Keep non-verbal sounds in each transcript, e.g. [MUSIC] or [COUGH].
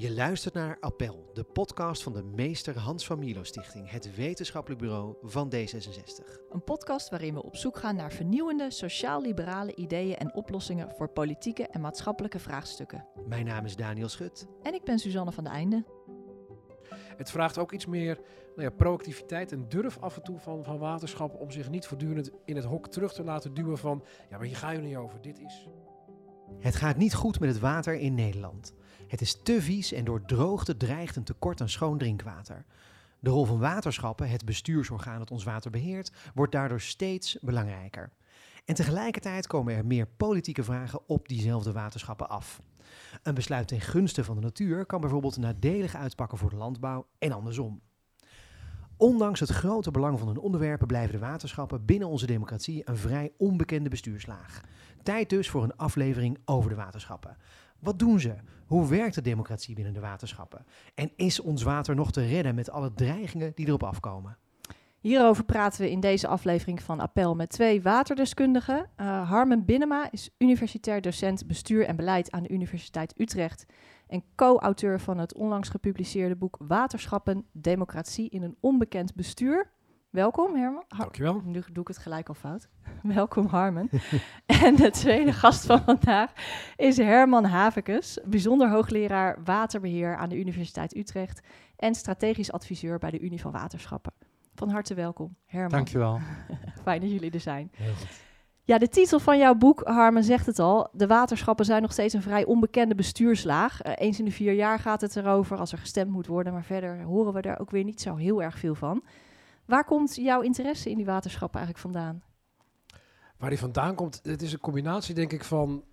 Je luistert naar Appel, de podcast van de Meester Hans van Milo Stichting, het wetenschappelijk bureau van D66. Een podcast waarin we op zoek gaan naar vernieuwende sociaal-liberale ideeën en oplossingen voor politieke en maatschappelijke vraagstukken. Mijn naam is Daniel Schut. En ik ben Suzanne van de Einde. Het vraagt ook iets meer nou ja, proactiviteit en durf af en toe van, van waterschappen om zich niet voortdurend in het hok terug te laten duwen van ja, maar hier ga je niet over, dit is. Het gaat niet goed met het water in Nederland. Het is te vies en door droogte dreigt een tekort aan schoon drinkwater. De rol van waterschappen, het bestuursorgaan dat ons water beheert, wordt daardoor steeds belangrijker. En tegelijkertijd komen er meer politieke vragen op diezelfde waterschappen af. Een besluit ten gunste van de natuur kan bijvoorbeeld nadelig uitpakken voor de landbouw en andersom. Ondanks het grote belang van hun onderwerpen blijven de waterschappen binnen onze democratie een vrij onbekende bestuurslaag. Tijd dus voor een aflevering over de waterschappen. Wat doen ze? Hoe werkt de democratie binnen de waterschappen? En is ons water nog te redden met alle dreigingen die erop afkomen? Hierover praten we in deze aflevering van Appel met twee waterdeskundigen. Uh, Harmen Binnema is universitair docent bestuur en beleid aan de Universiteit Utrecht en co-auteur van het onlangs gepubliceerde boek Waterschappen, Democratie in een onbekend bestuur. Welkom Herman. Har Dankjewel. Nu doe ik het gelijk al fout. [LAUGHS] Welkom Harmen. [LAUGHS] en de tweede gast van vandaag is Herman Havekes, bijzonder hoogleraar waterbeheer aan de Universiteit Utrecht en strategisch adviseur bij de Unie van Waterschappen. Van harte welkom, Herman. Dankjewel. [LAUGHS] Fijn dat jullie er zijn. Heel goed. Ja, de titel van jouw boek, Harmen, zegt het al. De waterschappen zijn nog steeds een vrij onbekende bestuurslaag. Uh, eens in de vier jaar gaat het erover als er gestemd moet worden, maar verder horen we daar ook weer niet zo heel erg veel van. Waar komt jouw interesse in die waterschappen eigenlijk vandaan? Waar die vandaan komt, het is een combinatie denk ik van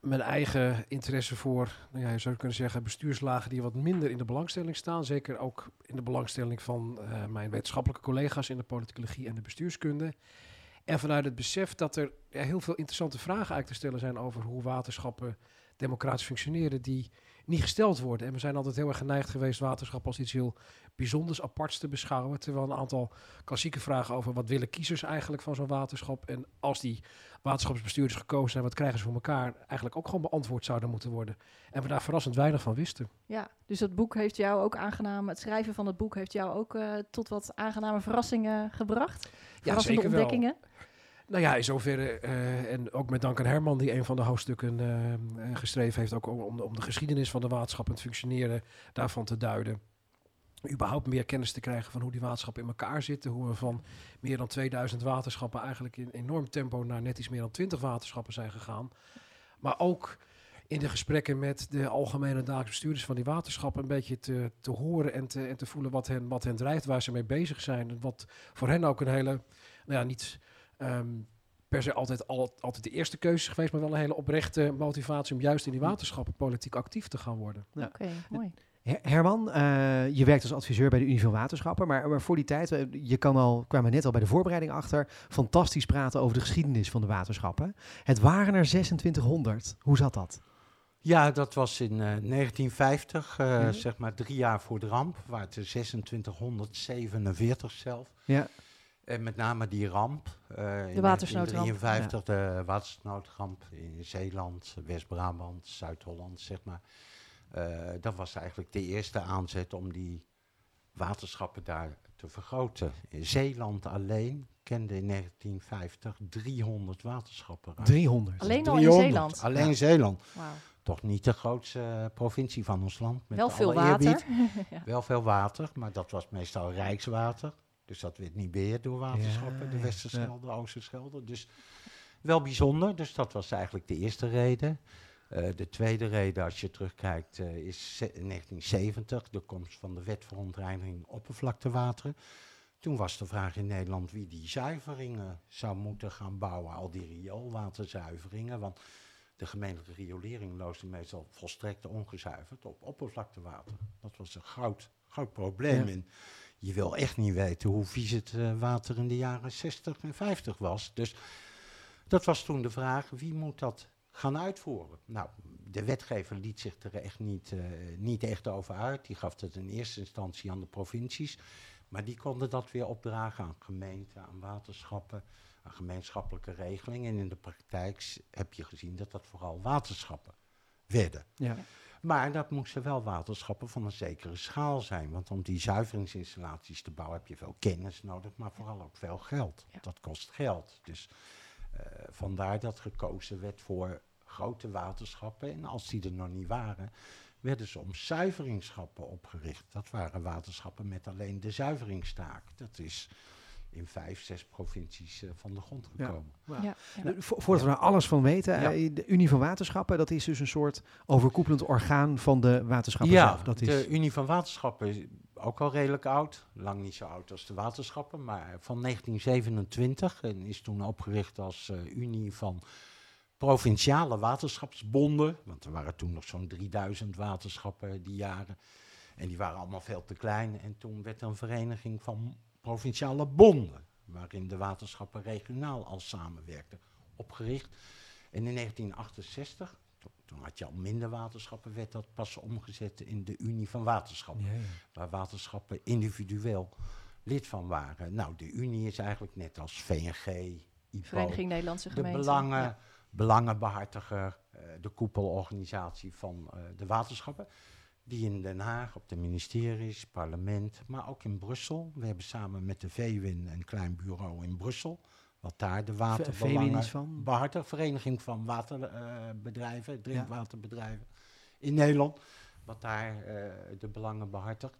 mijn eigen interesse voor, nou ja, je zou kunnen zeggen, bestuurslagen die wat minder in de belangstelling staan. Zeker ook in de belangstelling van uh, mijn wetenschappelijke collega's in de politicologie en de bestuurskunde. En vanuit het besef dat er heel veel interessante vragen eigenlijk te stellen zijn over hoe waterschappen democratisch functioneren, die niet gesteld worden. En we zijn altijd heel erg geneigd geweest waterschap als iets heel bijzonders, aparts te beschouwen. Terwijl een aantal klassieke vragen over wat willen kiezers eigenlijk van zo'n waterschap. En als die waterschapsbestuurders gekozen zijn, wat krijgen ze voor elkaar, eigenlijk ook gewoon beantwoord zouden moeten worden. En we daar verrassend weinig van wisten. Ja, dus het boek heeft jou ook aangenaam, het schrijven van het boek heeft jou ook uh, tot wat aangename verrassingen gebracht? Verrassende ja, zeker ontdekkingen? Wel. Nou ja, in zoverre, uh, en ook met dank aan Herman, die een van de hoofdstukken uh, geschreven heeft, ook om om de geschiedenis van de waterschap en het functioneren daarvan te duiden. Überhaupt meer kennis te krijgen van hoe die waterschappen in elkaar zitten. Hoe we van meer dan 2000 waterschappen eigenlijk in enorm tempo naar net iets meer dan 20 waterschappen zijn gegaan. Maar ook in de gesprekken met de algemene dagelijks bestuurders van die waterschappen een beetje te, te horen en te, en te voelen wat hen, wat hen drijft, waar ze mee bezig zijn. En wat voor hen ook een hele, nou ja, niet um, per se altijd, al, altijd de eerste keuze geweest, maar wel een hele oprechte motivatie om juist in die waterschappen politiek actief te gaan worden. Ja. Oké, okay, mooi. Herman, uh, je werkt als adviseur bij de Unie van Waterschappen, maar, maar, voor die tijd, uh, je kan al, kwamen net al bij de voorbereiding achter, fantastisch praten over de geschiedenis van de waterschappen. Het waren er 2600. Hoe zat dat? Ja, dat was in uh, 1950, ja. zeg maar drie jaar voor de ramp, waren het er 2647 zelf. Ja. En met name die ramp. Uh, de watersnoodramp. In 1953 ja. de watersnoodramp in Zeeland, West-Brabant, Zuid-Holland, zeg maar. Uh, dat was eigenlijk de eerste aanzet om die waterschappen daar te vergroten. In Zeeland alleen kende in 1950 300 waterschappen. 300? Alleen al in Zeeland? Alleen ja. Zeeland. Wow. Toch niet de grootste provincie van ons land. Met Wel veel water. [LAUGHS] ja. Wel veel water, maar dat was meestal rijkswater. Dus dat werd niet beheerd door waterschappen, ja, de Westerschelde, ja. Oosterschelde. Dus wel bijzonder, dus dat was eigenlijk de eerste reden. Uh, de tweede reden, als je terugkijkt, uh, is 1970, de komst van de wet verontreiniging oppervlaktewateren. Toen was de vraag in Nederland wie die zuiveringen zou moeten gaan bouwen, al die rioolwaterzuiveringen. Want de gemeentelijke riolering loosde meestal volstrekt ongezuiverd op oppervlaktewater. Dat was een groot, groot probleem. Ja. In, je wil echt niet weten hoe vies het uh, water in de jaren 60 en 50 was. Dus dat was toen de vraag, wie moet dat gaan uitvoeren? Nou, de wetgever liet zich er echt niet, uh, niet echt over uit. Die gaf het in eerste instantie aan de provincies. Maar die konden dat weer opdragen aan gemeenten, aan waterschappen, aan gemeenschappelijke regelingen. En in de praktijk heb je gezien dat dat vooral waterschappen werden. Ja. Maar dat moesten wel waterschappen van een zekere schaal zijn. Want om die zuiveringsinstallaties te bouwen heb je veel kennis nodig, maar vooral ook veel geld. Ja. Dat kost geld. Dus eh, vandaar dat gekozen werd voor grote waterschappen. En als die er nog niet waren, werden ze om zuiveringsschappen opgericht. Dat waren waterschappen met alleen de zuiveringstaak. Dat is in vijf, zes provincies eh, van de grond Ja. gekomen. Ja, ja. Nou, vo- Voordat we daar alles van weten, Ja. eh, de Unie van Waterschappen, dat is dus een soort overkoepelend orgaan van de waterschappen Ja, zelf. Dat is, de Unie van Waterschappen is ook al redelijk oud. Lang niet zo oud als de waterschappen, maar van 1927 en is toen opgericht als eh, Unie van Provinciale Waterschapsbonden. Want er waren toen nog zo'n 3000 waterschappen die jaren. En die waren allemaal veel te klein. En toen werd er een vereniging van provinciale bonden, waarin de waterschappen regionaal al samenwerkten, opgericht. En in 1968, to- toen had je al minder waterschappen, werd dat pas omgezet in de Unie van Waterschappen, Ja, ja. waar waterschappen individueel lid van waren. Nou, de Unie is eigenlijk net als VNG, IPO, Vereniging Nederlandse de Gemeenten. belangen, Ja. belangenbehartiger, eh, de koepelorganisatie van eh, de waterschappen. Die in Den Haag, op de ministeries, parlement, maar ook in Brussel. We hebben samen met de VWIN een klein bureau in Brussel. Wat daar de waterbelangen van? behartigt. Vereniging van waterbedrijven, drinkwaterbedrijven in Nederland. Wat daar eh, de belangen behartigt.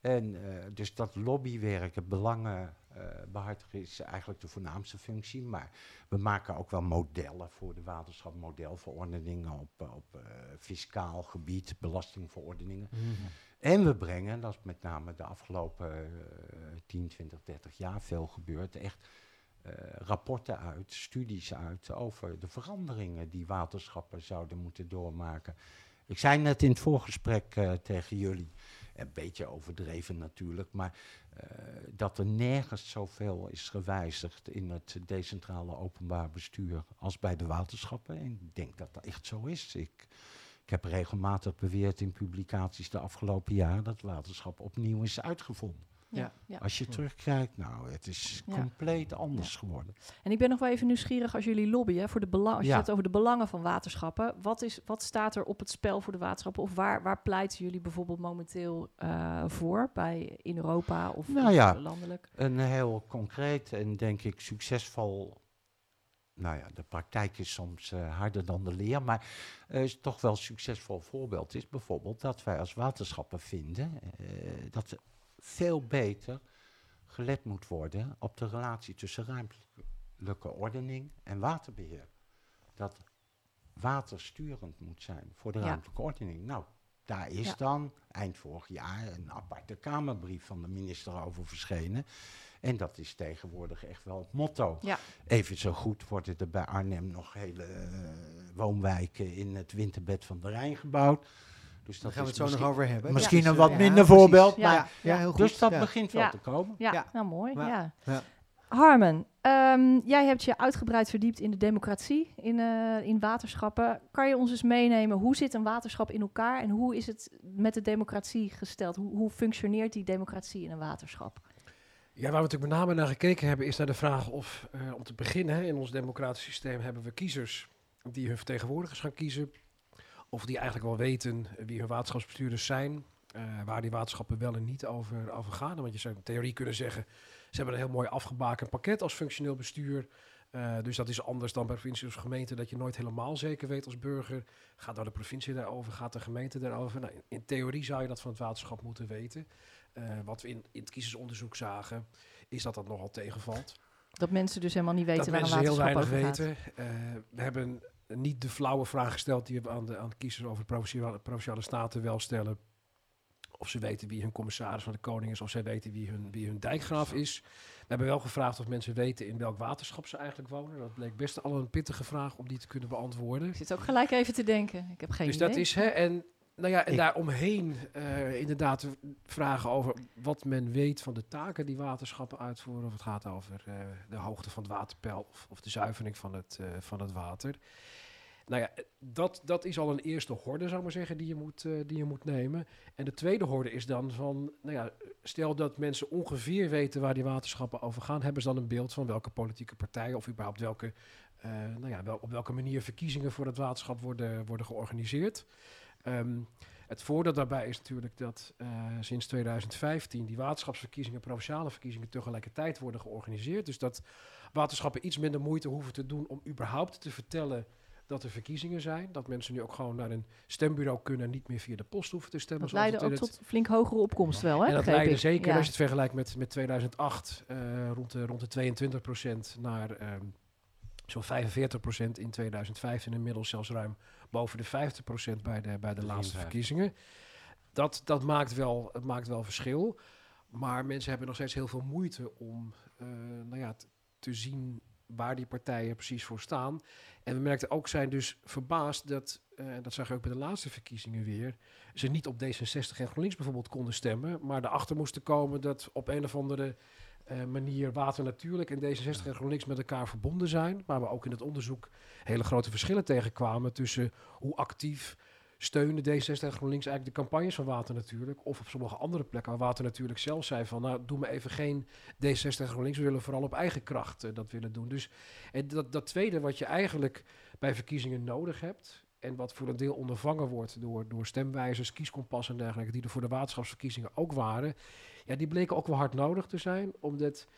En eh, dus dat lobbywerk, het belangen eh, behartigen is eigenlijk de voornaamste functie. Maar we maken ook wel modellen voor de waterschap, modelverordeningen op, eh, op eh, fiscaal gebied, belastingverordeningen. Mhm. En we brengen, dat is met name de afgelopen eh 10, 20, 30 jaar veel gebeurd, echt rapporten uit, studies uit over de veranderingen die waterschappen zouden moeten doormaken. Ik zei net in het voorgesprek tegen jullie, een beetje overdreven natuurlijk, maar eh, dat er nergens zoveel is gewijzigd in het decentrale openbaar bestuur als bij de waterschappen. En ik denk dat dat echt zo is. Ik, ik heb regelmatig beweerd in publicaties de afgelopen jaren dat waterschap opnieuw is uitgevonden. Ja, ja. Als je terugkijkt, nou, het is Ja. compleet anders geworden. En ik ben nog wel even nieuwsgierig als jullie lobbyen voor de belang, als je het over de belangen van waterschappen. Wat, is, wat staat er op het spel voor de waterschappen? Of waar, waar pleiten jullie bijvoorbeeld momenteel eh, voor bij in Europa of, Nou ja. landelijk? Een heel concreet en denk ik succesvol. Nou ja, de praktijk is soms eh, harder dan de leer, maar eh, is toch wel een succesvol voorbeeld is bijvoorbeeld dat wij als waterschappen vinden eh, dat veel beter gelet moet worden op de relatie tussen ruimtelijke ordening en waterbeheer. Dat water sturend moet zijn voor de Ja. ruimtelijke ordening. Nou, daar is Ja. dan eind vorig jaar een aparte Kamerbrief van de minister over verschenen. En dat is tegenwoordig echt wel het motto. Ja. Even zo goed worden er bij Arnhem nog hele eh, woonwijken in het winterbed van de Rijn gebouwd. Dus Daar gaan we het zo nog misschien, over hebben. misschien een wat minder voorbeeld, Ja. maar Ja, heel goed. dus dat ja. begint wel Ja. te komen. Ja, Ja. nou mooi. Ja. Ja. Ja. Harmen, ehm, jij hebt je uitgebreid verdiept in de democratie in, eh, in waterschappen. Kan je ons eens meenemen, hoe zit een waterschap in elkaar en hoe is het met de democratie gesteld? Hoe, hoe functioneert die democratie in een waterschap? Ja, waar we natuurlijk met name naar gekeken hebben, is naar de vraag of, eh, om te beginnen, hè, in ons democratisch systeem hebben we kiezers die hun vertegenwoordigers gaan kiezen. Of die eigenlijk wel weten wie hun waterschapsbestuurders zijn, eh, waar die waterschappen wel en niet over, over gaan. Want je zou in theorie kunnen zeggen, ze hebben een heel mooi afgebakend pakket als functioneel bestuur. Eh, dus dat is anders dan bij provincie of gemeente, dat je nooit helemaal zeker weet als burger. Gaat nou de provincie daarover, gaat de gemeente daarover? Nou, in, in theorie zou je dat van het waterschap moeten weten. Eh, wat we in, in het kiezersonderzoek zagen, is dat dat nogal tegenvalt. Dat mensen dus helemaal niet weten dat waar een mensen heel waterschap weinig over gaat. weten. Eh, we hebben niet de flauwe vraag gesteld die we aan de, aan de kiezers over provinciale, provinciale staten wel stellen. Of ze weten wie hun commissaris van de koning is, of zij weten wie hun, wie hun dijkgraaf is. We hebben wel gevraagd of mensen weten in welk waterschap ze eigenlijk wonen. Dat bleek best al een pittige vraag om die te kunnen beantwoorden. Ik zit ook gelijk even te denken. Ik heb geen dus idee. dat is, hè, en nou ja, en Ik- daaromheen eh inderdaad vragen over wat men weet van de taken die waterschappen uitvoeren. Of het gaat over eh, de hoogte van het waterpeil of, of de zuivering van het, eh, van het water. Nou ja, dat, dat is al een eerste horde, zou maar zeggen, die je, moet, eh, die je moet nemen. En de tweede horde is dan van, nou ja, stel dat mensen ongeveer weten waar die waterschappen over gaan, hebben ze dan een beeld van welke politieke partijen of überhaupt welke, eh, nou ja, wel, op welke manier verkiezingen voor het waterschap worden, worden georganiseerd. Ehm, het voordeel daarbij is natuurlijk dat uh, sinds 2015 die waterschapsverkiezingen, provinciale verkiezingen tegelijkertijd worden georganiseerd. Dus dat waterschappen iets minder moeite hoeven te doen om überhaupt te vertellen dat er verkiezingen zijn. Dat mensen nu ook gewoon naar een stembureau kunnen en niet meer via de post hoeven te stemmen. Dat leidde ook tot flink hogere opkomst wel, hè? En dat leidde zeker, als je het vergelijkt met, met 2008, uh, rond, de, rond de 22 procent naar um, zo'n 45 procent in 2015. Inmiddels zelfs ruim boven de 50 procent bij de, bij de laatste verkiezingen. Dat, dat maakt, wel, het maakt wel verschil. Maar mensen hebben nog steeds heel veel moeite om uh, nou ja, te zien waar die partijen precies voor staan. En we merkten ook, zijn dus verbaasd dat, uh, dat zag je ook bij de laatste verkiezingen weer, ze niet op D66 en GroenLinks bijvoorbeeld konden stemmen, maar erachter moesten komen dat op een of andere uh, manier water natuurlijk en D66 en GroenLinks met elkaar verbonden zijn. Maar we ook in het onderzoek hele grote verschillen tegenkwamen tussen hoe actief steunen D66 en GroenLinks eigenlijk de campagnes van Water Natuurlijk. Of op sommige andere plekken waar Water Natuurlijk zelf zei van... nou, doe me even geen D66 en GroenLinks. We willen vooral op eigen kracht uh, dat willen doen. Dus en dat, dat tweede wat je eigenlijk bij verkiezingen nodig hebt... en wat voor een deel ondervangen wordt door, door stemwijzers, kieskompas en dergelijke... die er voor de waterschapsverkiezingen ook waren... ja, die bleken ook wel hard nodig te zijn, omdat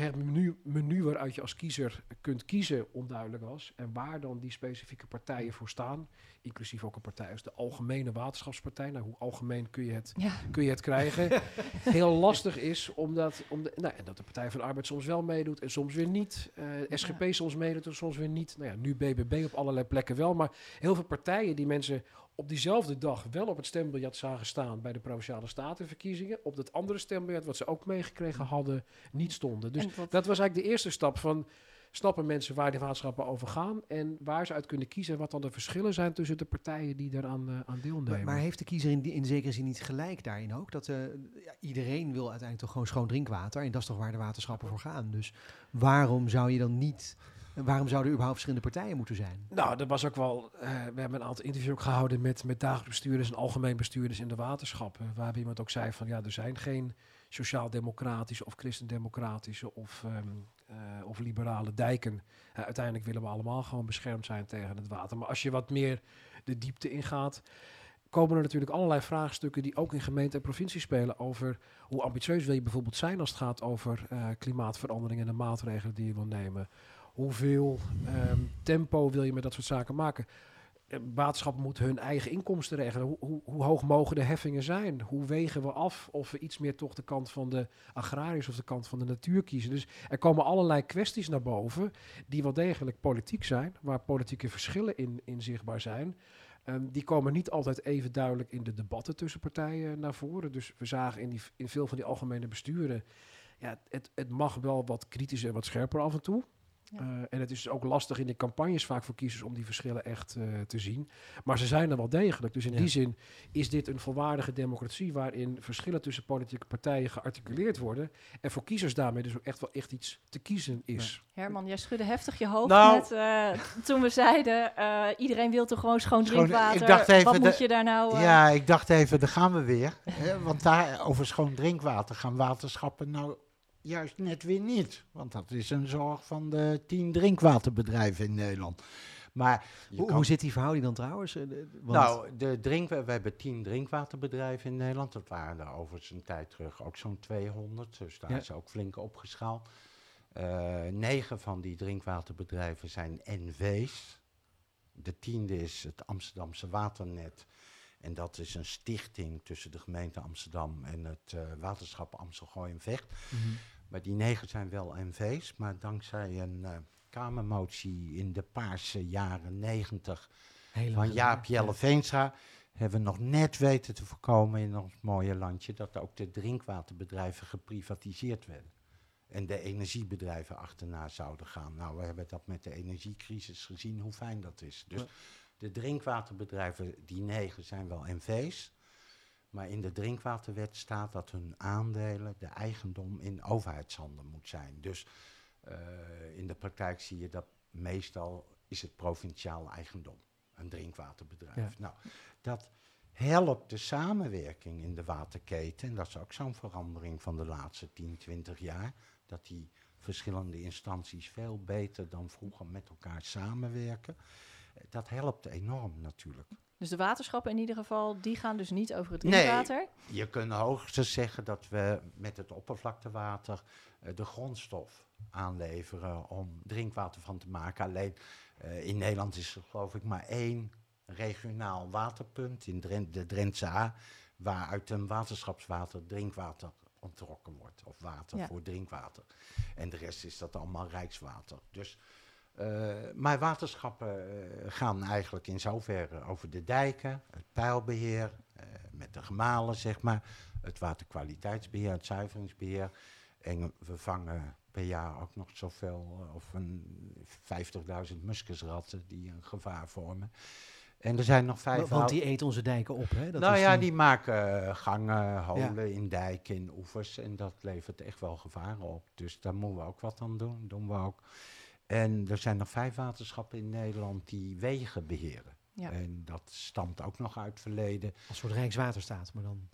het menu, menu waaruit je als kiezer kunt kiezen onduidelijk was. En waar dan die specifieke partijen voor staan. Inclusief ook een partij als de Algemene Waterschapspartij. Nou, hoe algemeen kun je het, kun je het krijgen? [LAUGHS] Heel lastig is omdat, om de, nou, dat de Partij van de Arbeid soms wel meedoet en soms weer niet. Uh, SGP soms meedoet en soms weer niet. Nou ja, nu BBB op allerlei plekken wel. Maar heel veel partijen die mensen op diezelfde dag wel op het stembiljet zagen staan bij de Provinciale Statenverkiezingen. Op dat andere stembiljet, wat ze ook meegekregen hadden, niet stonden. Dus dat was eigenlijk de eerste stap van snappen mensen waar de waterschappen over gaan en waar ze uit kunnen kiezen en wat dan de verschillen zijn tussen de partijen die daaraan uh, aan deelnemen. Maar, maar, heeft de kiezer in, in zekere zin niet gelijk daarin ook? Dat uh, ja, iedereen wil uiteindelijk toch gewoon schoon drinkwater en dat is toch waar de waterschappen voor gaan. Dus waarom zou je dan niet waarom zouden er überhaupt verschillende partijen moeten zijn? Nou, dat was ook wel. Uh, we hebben een aantal interviews gehouden met, met dagelijks bestuurders en algemeen bestuurders in de waterschappen. Waar iemand ook zei van ja, er zijn geen sociaal-democratische of christendemocratische of, um, uh, of liberale dijken. Uiteindelijk willen we allemaal gewoon beschermd zijn tegen het water. Maar als je wat meer de diepte ingaat, komen er natuurlijk allerlei vraagstukken die ook in gemeente en provincie spelen over hoe ambitieus wil je bijvoorbeeld zijn als het gaat over uh, klimaatverandering en de maatregelen die je wil nemen hoeveel um, tempo wil je met dat soort zaken maken? Waterschappen moeten hun eigen inkomsten regelen. Hoe, hoe, hoe, hoog mogen de heffingen zijn? Hoe wegen we af of we iets meer toch de kant van de agrariërs of de kant van de natuur kiezen? Dus er komen allerlei kwesties naar boven die wel degelijk politiek zijn, waar politieke verschillen in, in zichtbaar zijn. Um, die komen niet altijd even duidelijk in de debatten tussen partijen naar voren. Dus we zagen in, die, in veel van die algemene besturen, ja, het, het mag wel wat kritischer en wat scherper af en toe. Uh, en het is ook lastig in de campagnes vaak voor kiezers om die verschillen echt uh, te zien. Maar ze zijn er wel degelijk. Dus in ja. die zin is dit een volwaardige democratie waarin verschillen tussen politieke partijen gearticuleerd worden. En voor kiezers daarmee dus ook echt wel echt iets te kiezen is. Ja. Herman, jij schudde heftig je hoofd nou, met, uh, toen we zeiden iedereen wil toch gewoon schoon drinkwater. Ik dacht even, Wat moet je daar nou... Ja, ik dacht even, daar gaan we weer. want daar over schoon drinkwater gaan waterschappen nou juist net weer niet. Want dat is een zorg van de tien drinkwaterbedrijven in Nederland. Maar hoe, hoe, zit die verhouding dan trouwens? Eh, want nou, de drink, we hebben tien drinkwaterbedrijven in Nederland. Dat waren er overigens een tijd terug ook zo'n 200. Dus daar ja. is ook flink opgeschaald. Uh, negen van die drinkwaterbedrijven zijn NV's. De tiende is het Amsterdamse Waternet. En dat is een stichting tussen de gemeente Amsterdam en het uh, waterschap Amstelgooi en Vecht. Mm -hmm. Maar die negen zijn wel NV's, maar dankzij een uh, Kamermotie in de paarse jaren negentig van Jaap Jelle Veenstra hebben we nog net weten te voorkomen in ons mooie landje dat ook de drinkwaterbedrijven geprivatiseerd werden. En de energiebedrijven achterna zouden gaan. Nou, we hebben dat met de energiecrisis gezien, hoe fijn dat is. Dus de drinkwaterbedrijven, die negen, zijn wel NV's. Maar in de drinkwaterwet staat dat hun aandelen de eigendom in overheidshanden moet zijn. Dus uh, in de praktijk zie je dat meestal is het provinciaal eigendom, een drinkwaterbedrijf. Ja. Nou, dat helpt de samenwerking in de waterketen. En dat is ook zo'n verandering van de laatste 10, 20 jaar. Dat die verschillende instanties veel beter dan vroeger met elkaar samenwerken. Dat helpt enorm natuurlijk. Dus de waterschappen in ieder geval, die gaan dus niet over het Nee. drinkwater. Je kunt hoogstens zeggen dat we met het oppervlaktewater eh, de grondstof aanleveren om drinkwater van te maken. Alleen eh, in Nederland is er geloof ik maar één regionaal waterpunt in Drent, de Drentse A, waaruit een waterschapswater drinkwater ontrokken wordt. Of water Ja. voor drinkwater. En de rest is dat allemaal rijkswater. Dus, maar waterschappen eh, gaan eigenlijk in zoverre over de dijken, het pijlbeheer, eh, met de gemalen zeg maar, het waterkwaliteitsbeheer, het zuiveringsbeheer. En we vangen per jaar ook nog zoveel, eh, of een 50.000 muskusratten die een gevaar vormen. En er zijn nog vijf... Want die eten onze dijken op, hè? Dat nou ja, die maken eh, gangen, holen Ja. in dijken, in oevers. En dat levert echt wel gevaren op. Dus daar moeten we ook wat aan doen. Doen we ook. En er zijn nog vijf waterschappen in Nederland die wegen beheren. Ja. En dat stamt ook nog uit het verleden. Een soort Rijkswaterstaat, maar dan...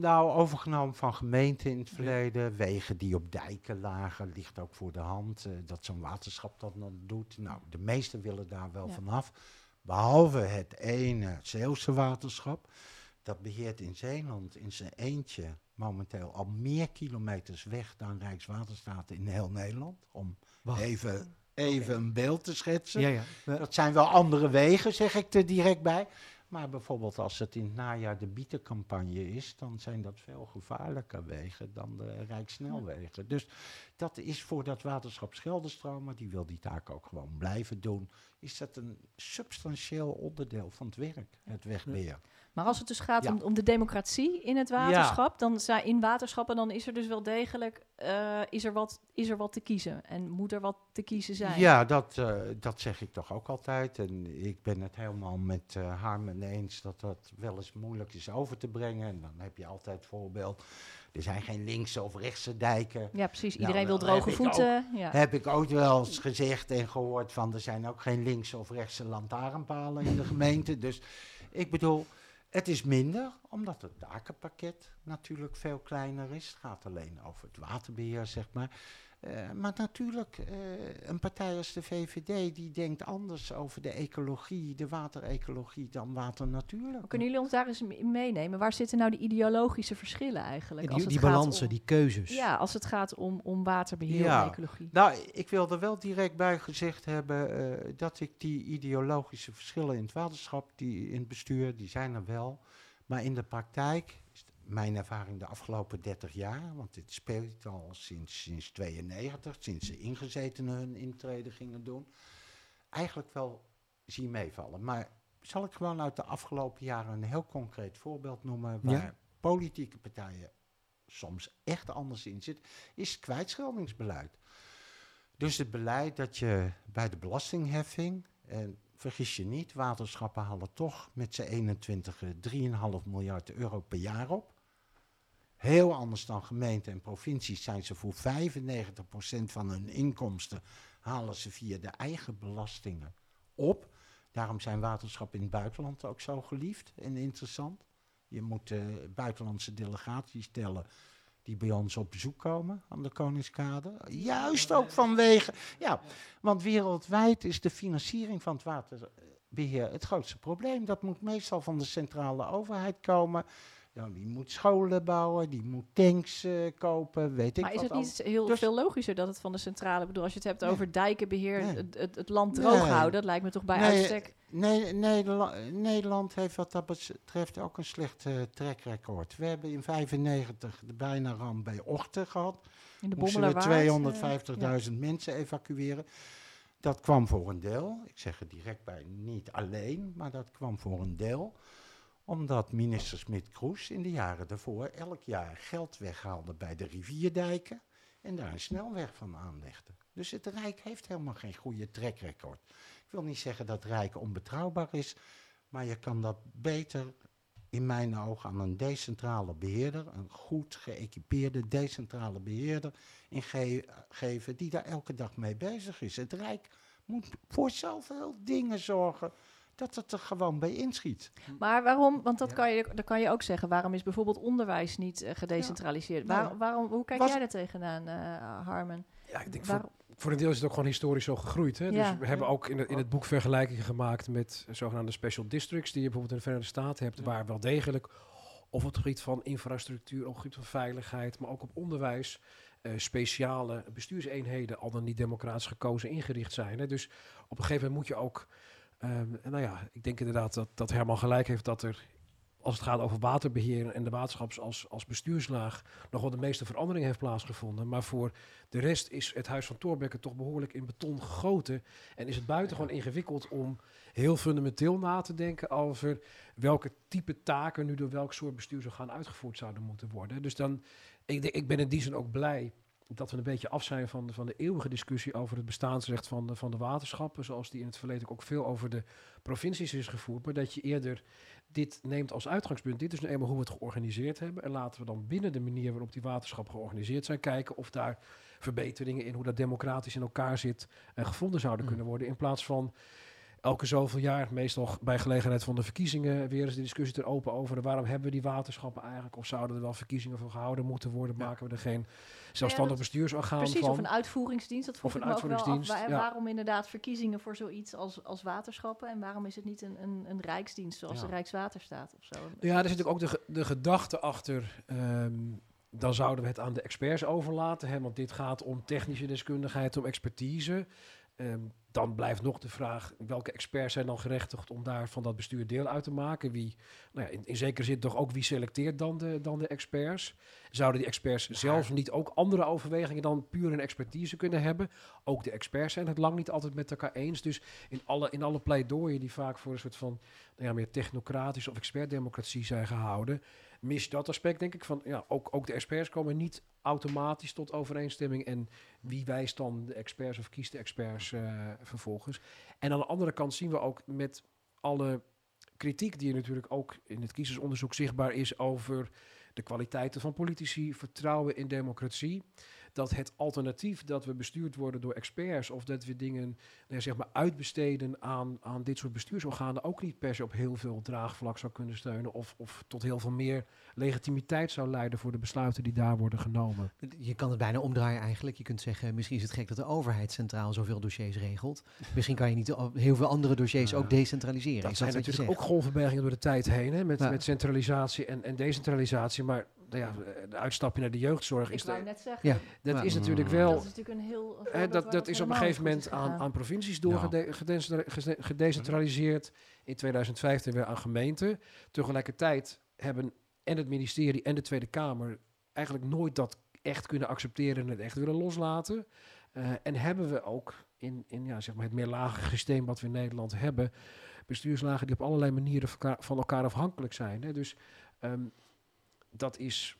Nou, overgenomen van gemeenten in het verleden. Wegen die op dijken lagen, ligt ook voor de hand. eh, dat zo'n waterschap dat dan doet. Nou, de meesten willen daar wel Ja. vanaf. Behalve het ene Zeeuwse waterschap. Dat beheert in Zeeland in zijn eentje momenteel al meer kilometers weg dan Rijkswaterstaat in heel Nederland. Om Wacht. even, even een beeld te schetsen. Ja, ja. Dat zijn wel andere wegen, zeg ik er direct bij. Maar bijvoorbeeld als het in het najaar de bietencampagne is, dan zijn dat veel gevaarlijker wegen dan de Rijkssnelwegen. Dus dat is voor dat waterschap Scheldenstromen, die wil die taak ook gewoon blijven doen, is dat een substantieel onderdeel van het werk, het wegbeheer. Maar als het dus gaat Ja. om, om de democratie in het waterschap, dan zijn in waterschappen, dan is er dus wel degelijk eh, is er wat, is er wat te kiezen. En moet er wat te kiezen zijn. Ja, dat, eh, dat zeg ik toch ook altijd. En ik ben het helemaal met eh Harmen eens dat dat wel eens moeilijk is over te brengen. En dan heb je altijd voorbeeld, er zijn geen linkse of rechtse dijken. Ja, precies. Nou, Iedereen wil droge voeten. Ja. Heb ik ook wel eens gezegd en gehoord van, er zijn ook geen linkse of rechtse lantaarnpalen in de gemeente. Dus ik bedoel, het is minder, omdat het takenpakket natuurlijk veel kleiner is. Het gaat alleen over het waterbeheer, zeg maar. Eh, maar natuurlijk, eh, een partij als de VVD, die denkt anders over de ecologie, de waterecologie, dan water natuurlijk. Kunnen jullie ons daar eens meenemen? Waar zitten nou de ideologische verschillen eigenlijk? Die, als het die gaat balansen, om- die keuzes. Ja, als het gaat om, om waterbeheer Ja. en ecologie. Nou, ik wil er wel direct bij gezegd hebben eh, dat ik die ideologische verschillen in het waterschap, die in het bestuur, die zijn er wel. Maar in de praktijk, mijn ervaring de afgelopen 30 jaar, want dit speelt al sinds, sinds 92, sinds de ingezetenen hun intrede gingen doen, eigenlijk wel zie meevallen. Maar zal ik gewoon uit de afgelopen jaren een heel concreet voorbeeld noemen waar Ja. politieke partijen soms echt anders in zitten, is het kwijtscheldingsbeleid. Dus het beleid dat je bij de belastingheffing, en vergis je niet, waterschappen halen toch met z'n 21 eh, 3,5 miljard euro per jaar op. Heel anders dan gemeenten en provincies zijn ze voor 95% van hun inkomsten halen ze via de eigen belastingen op. Daarom zijn waterschappen in het buitenland ook zo geliefd en interessant. Je moet eh, buitenlandse delegaties tellen die bij ons op bezoek komen aan de Koningskade. Juist ook vanwege, ja, want wereldwijd is de financiering van het waterbeheer het grootste probleem. Dat moet meestal van de centrale overheid komen. Nou, die moet scholen bouwen, die moet tanks eh, kopen, weet ik Maar is wat het niet heel Dus- veel logischer dat het van de centrale... Bedoel, als je het hebt Nee. over dijkenbeheer, Nee. het, het, het land droog Nee. houden... dat lijkt me toch bij Nee, uitstek... Nee, Nederland, Nederland heeft wat dat betreft ook een slecht eh track record. We hebben in 95 de bijna ramp bij Ochten gehad. In de Moesten we Bommelerwaard. eh, 250.000 mensen evacueren. Dat kwam voor een deel, ik zeg het direct bij, niet alleen, maar dat kwam voor een deel omdat minister Smit-Kroes in de jaren daarvoor elk jaar geld weghaalde bij de rivierdijken en daar een snelweg van aanlegde. Dus het Rijk heeft helemaal geen goede track record. Ik wil niet zeggen dat Rijk onbetrouwbaar is, maar je kan dat beter in mijn ogen aan een decentrale beheerder, een goed geëquipeerde decentrale beheerder, in ge- geven die daar elke dag mee bezig is. Het Rijk moet voor zoveel dingen zorgen dat het er gewoon bij inschiet. Maar waarom, want dat Ja. kan je, dan kan je ook zeggen, waarom is bijvoorbeeld onderwijs niet eh, gedecentraliseerd? Waar, waarom, hoe kijk was- jij daar tegenaan, eh Harmen? Ja, ik denk Waar- voor, voor een deel is het ook gewoon historisch zo gegroeid. Hè? Ja. Dus we hebben ook in het, in het boek vergelijkingen gemaakt met zogenaamde special districts, die je bijvoorbeeld in de Verenigde Staten hebt, waar wel degelijk op het gebied van infrastructuur, op het gebied van veiligheid, maar ook op onderwijs, eh, speciale bestuurseenheden, al dan niet democratisch gekozen, ingericht zijn. Hè? Dus op een gegeven moment moet je ook, ehm, nou ja, ik denk inderdaad dat, dat Herman gelijk heeft dat er als het gaat over waterbeheer en de waterschaps als, als bestuurslaag nog wel de meeste verandering heeft plaatsgevonden. Maar voor de rest is het huis van Thorbecke toch behoorlijk in beton gegoten. En is het buitengewoon ingewikkeld om heel fundamenteel na te denken over welke type taken nu door welk soort bestuursorgaan uitgevoerd zouden moeten worden. Dus dan, ik, ik ben in die zin ook blij dat we een beetje af zijn van de, van de eeuwige discussie over het bestaansrecht van de, van de waterschappen, zoals die in het verleden ook veel over de provincies is gevoerd, maar dat je eerder dit neemt als uitgangspunt. Dit is nu eenmaal hoe we het georganiseerd hebben. En laten we dan binnen de manier waarop die waterschappen georganiseerd zijn, kijken of daar verbeteringen in hoe dat democratisch in elkaar zit en gevonden zouden Mm. kunnen worden. In plaats van elke zoveel jaar, meestal bij gelegenheid van de verkiezingen, weer eens de discussie te open over waarom hebben we die waterschappen eigenlijk? Of zouden er wel verkiezingen voor gehouden moeten worden? Maken we er geen zelfstandig bestuursorgaan Precies, van? of een uitvoeringsdienst. Dat Of een af. uitvoeringsdienst, Waar- ja. Waarom inderdaad verkiezingen voor zoiets als, als waterschappen? En waarom is het niet een, een, een rijksdienst zoals Ja. de Rijkswaterstaat of zo? Ja, er zit natuurlijk ook de, de gedachte achter. ehm, dan zouden we het aan de experts overlaten. Hè, want dit gaat om technische deskundigheid, om expertise. Ehm, dan blijft nog de vraag: welke experts zijn dan gerechtigd om daar van dat bestuur deel uit te maken? Wie, nou ja, in, in zekere zin toch ook wie selecteert dan de, dan de experts? Zouden die experts zelf niet ook andere overwegingen dan puur een expertise kunnen hebben? Ook de experts zijn het lang niet altijd met elkaar eens. Dus in alle, in alle pleidooien die vaak voor een soort van nou ja, meer technocratische of expertdemocratie zijn gehouden, mis dat aspect, denk ik, van ja, ook, ook de experts komen niet automatisch tot overeenstemming. En wie wijst dan de experts of kiest de experts eh, vervolgens? En aan de andere kant zien we ook met alle kritiek die er natuurlijk ook in het kiezersonderzoek zichtbaar is over de kwaliteiten van politici, vertrouwen in democratie. Dat het alternatief dat we bestuurd worden door experts of dat we dingen nou zeg maar uitbesteden aan, aan dit soort bestuursorganen ook niet per se op heel veel draagvlak zou kunnen steunen of, of tot heel veel meer legitimiteit zou leiden voor de besluiten die daar worden genomen. Je kan het bijna omdraaien eigenlijk. Je kunt zeggen, misschien is het gek dat de overheid centraal zoveel dossiers regelt. Misschien kan je niet heel veel andere dossiers Ja. ook decentraliseren. Dat Is zijn natuurlijk ook zegt? golfbewegingen door de tijd heen, hè, met, Ja. met centralisatie en, en decentralisatie. Maar ja, de uitstapje naar de jeugdzorg Ik is, wou de, net zeggen, Ja. dat Ja. is natuurlijk wel dat is natuurlijk een heel... voorbeeld dat, dat is op een gegeven moment aan, aan provincies doorgedecentraliseerd. In 2015 weer aan gemeenten. Tegelijkertijd hebben en het ministerie en de Tweede Kamer eigenlijk nooit dat echt kunnen accepteren en het echt willen loslaten. Eh, en hebben we ook in, in ja, zeg maar het meerlagige systeem wat we in Nederland hebben, bestuurslagen die op allerlei manieren van elkaar, van elkaar afhankelijk zijn. Hè. Dus ehm, dat is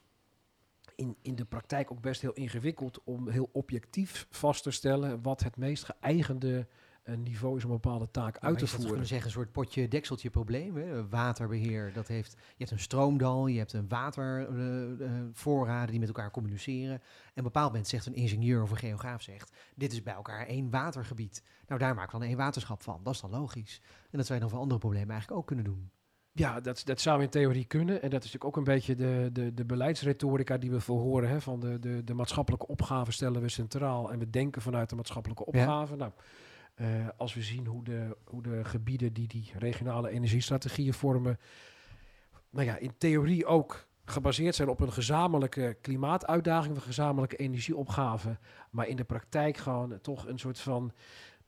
in, in de praktijk ook best heel ingewikkeld om heel objectief vast te stellen wat het meest geëigende eh, niveau is om een bepaalde taak uit te je zou toch voeren. kunnen zeggen, een soort potje dekseltje probleem. Hè? Waterbeheer, dat heeft, je hebt een stroomdal, je hebt een watervoorraden die met elkaar communiceren. En op een bepaald moment zegt een ingenieur of een geograaf zegt, dit is bij elkaar één watergebied. Nou, daar maken we dan één waterschap van. Dat is dan logisch. En dat zou je dan voor andere problemen eigenlijk ook kunnen doen. Ja, dat, dat zou in theorie kunnen. En dat is natuurlijk ook een beetje de, de, de beleidsretorica die we veel horen. Hè, van de, de, de maatschappelijke opgave stellen we centraal en we denken vanuit de maatschappelijke Ja. opgave. Nou, eh, als we zien hoe de, hoe de gebieden die die regionale energiestrategieën vormen, nou ja, in theorie ook gebaseerd zijn op een gezamenlijke klimaatuitdaging, een gezamenlijke energieopgave, maar in de praktijk gewoon toch een soort van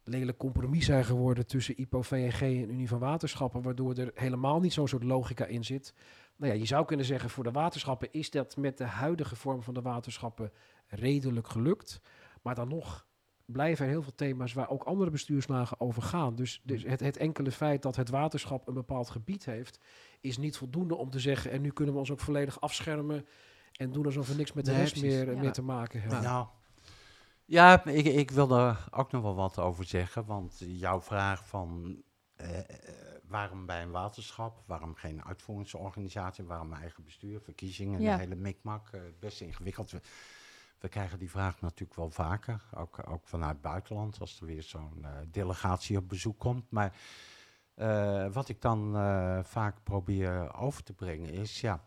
lelijk compromis zijn geworden tussen IPO, VNG en Unie van Waterschappen, waardoor er helemaal niet zo'n soort logica in zit. Nou ja, je zou kunnen zeggen, voor de waterschappen is dat met de huidige vorm van de waterschappen redelijk gelukt. Maar dan nog blijven er heel veel thema's waar ook andere bestuurslagen over gaan. Dus, dus het, het enkele feit dat het waterschap een bepaald gebied heeft, is niet voldoende om te zeggen, en nu kunnen we ons ook volledig afschermen en doen alsof we niks met de Nee, rest precies. meer, Ja. meer te maken hebben. Nou, ja, ik, ik wil daar ook nog wel wat over zeggen. Want jouw vraag van eh, eh, waarom bij een waterschap, waarom geen uitvoeringsorganisatie, waarom eigen bestuur, verkiezingen, Ja. de hele mikmak, eh, best ingewikkeld. We, we krijgen die vraag natuurlijk wel vaker, ook, ook vanuit het buitenland, als er weer zo'n delegatie op bezoek komt. Maar wat ik dan vaak probeer over te brengen is, ja,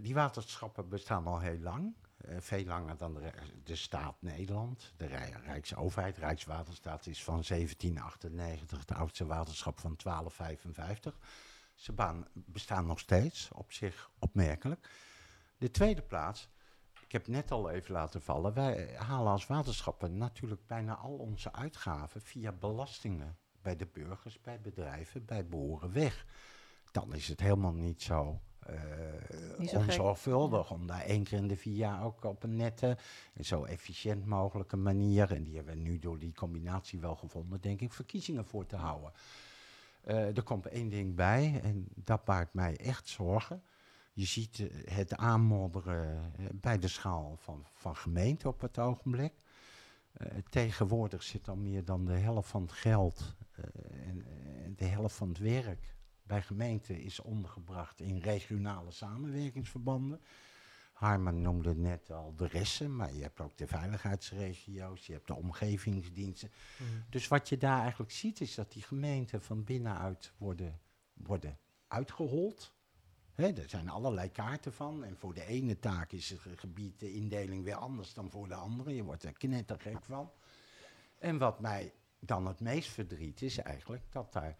die waterschappen bestaan al heel lang. Eh, veel langer dan de, staat Nederland. De Rij- Rijksoverheid, Rijkswaterstaat is van 1798 het oudste waterschap van 1255. Ze bestaan nog steeds, op zich opmerkelijk. De tweede plaats, ik heb net al even laten vallen, wij halen als waterschappen natuurlijk bijna al onze uitgaven via belastingen bij de burgers, bij bedrijven, bij boeren weg. Dan is het helemaal niet zo, onzorgvuldig om daar één keer in de vier jaar ook op een nette en zo efficiënt mogelijke manier, en die hebben we nu door die combinatie wel gevonden, denk ik, verkiezingen voor te houden. Eh, er komt één ding bij en dat baart mij echt zorgen. Je ziet eh, het aanmodderen eh, bij de schaal van, van gemeenten op het ogenblik. Tegenwoordig zit al meer dan de helft van het geld en de helft van het werk bij gemeenten is ondergebracht in regionale samenwerkingsverbanden. Harman noemde net al de resten, maar je hebt ook de veiligheidsregio's, je hebt de omgevingsdiensten. Dus wat je daar eigenlijk ziet is dat die gemeenten van binnenuit worden, worden uitgehold. Hè, er zijn allerlei kaarten van. En voor de ene taak is het gebied de indeling weer anders dan voor de andere. Je wordt er knettergek van. En wat mij dan het meest verdriet is eigenlijk dat daar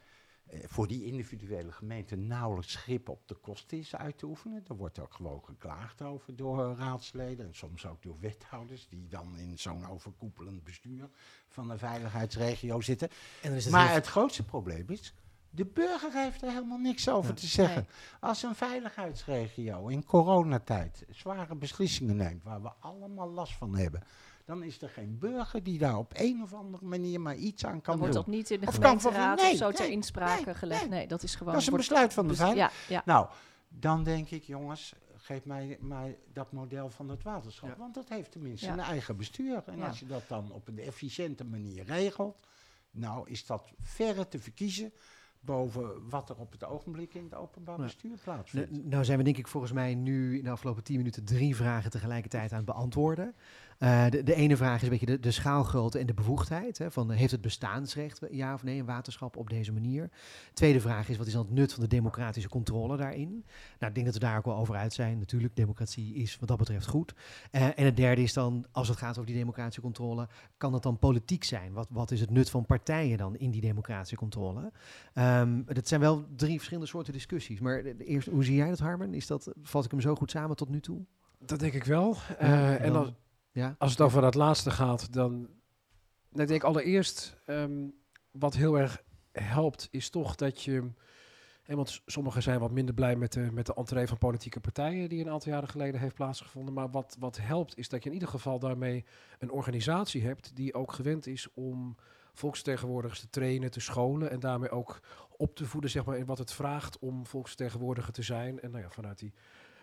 voor die individuele gemeente nauwelijks grip op de kosten is uit te oefenen. Er wordt ook gewoon geklaagd over door eh, raadsleden en soms ook door wethouders die dan in zo'n overkoepelend bestuur van een veiligheidsregio zitten. En dan is het Maar het grootste probleem is, de burger heeft er helemaal niks over Ja. te zeggen. Als een veiligheidsregio in coronatijd zware beslissingen neemt, waar we allemaal last van hebben, dan is er geen burger die daar op een of andere manier maar iets aan kan Dan wordt doen. dat niet in de Of gemeenteraad nee, of zo ter nee, insprake nee, gelegd. nee. Nee, dat is gewoon... Dat is een wordt- besluit van de. Ja, ja. Nou, dan denk ik, jongens, geef mij, mij dat model van het waterschap. Ja. Want dat heeft tenminste Ja. een eigen bestuur. En Ja. als je dat dan op een efficiënte manier regelt, nou is dat verre te verkiezen boven wat er op het ogenblik in het openbaar bestuur plaatsvindt. N- Nou zijn we denk ik volgens mij nu in de afgelopen 10 minuten drie vragen tegelijkertijd aan het beantwoorden. Eh, de, de ene vraag is een beetje de, de schaalgrootte en de bevoegdheid. Hè, van, eh, heeft het bestaansrecht, ja of nee, een waterschap op deze manier? Tweede vraag is, wat is dan het nut van de democratische controle daarin? Nou, ik denk dat we daar ook wel over uit zijn. Natuurlijk, democratie is wat dat betreft goed. Eh, en het derde is dan, als het gaat over die democratische controle, kan het dan politiek zijn? Wat, wat is het nut van partijen dan in die democratische controle? Ehm, dat zijn wel drie verschillende soorten discussies. Maar eerste, hoe zie jij dat, Harmen? Is dat, vat ik hem zo goed samen tot nu toe? Dat denk ik wel. Eh, en dan- Ja? als het over dat laatste gaat, dan nou, ik denk allereerst ehm, wat heel erg helpt, is toch dat je. want sommigen zijn wat minder blij met de, met de entree van politieke partijen die een aantal jaren geleden heeft plaatsgevonden. Maar wat, wat helpt, is dat je in ieder geval daarmee een organisatie hebt die ook gewend is om volksvertegenwoordigers te trainen, te scholen en daarmee ook op te voeden zeg maar, in wat het vraagt om volksvertegenwoordiger te zijn. En nou ja, vanuit die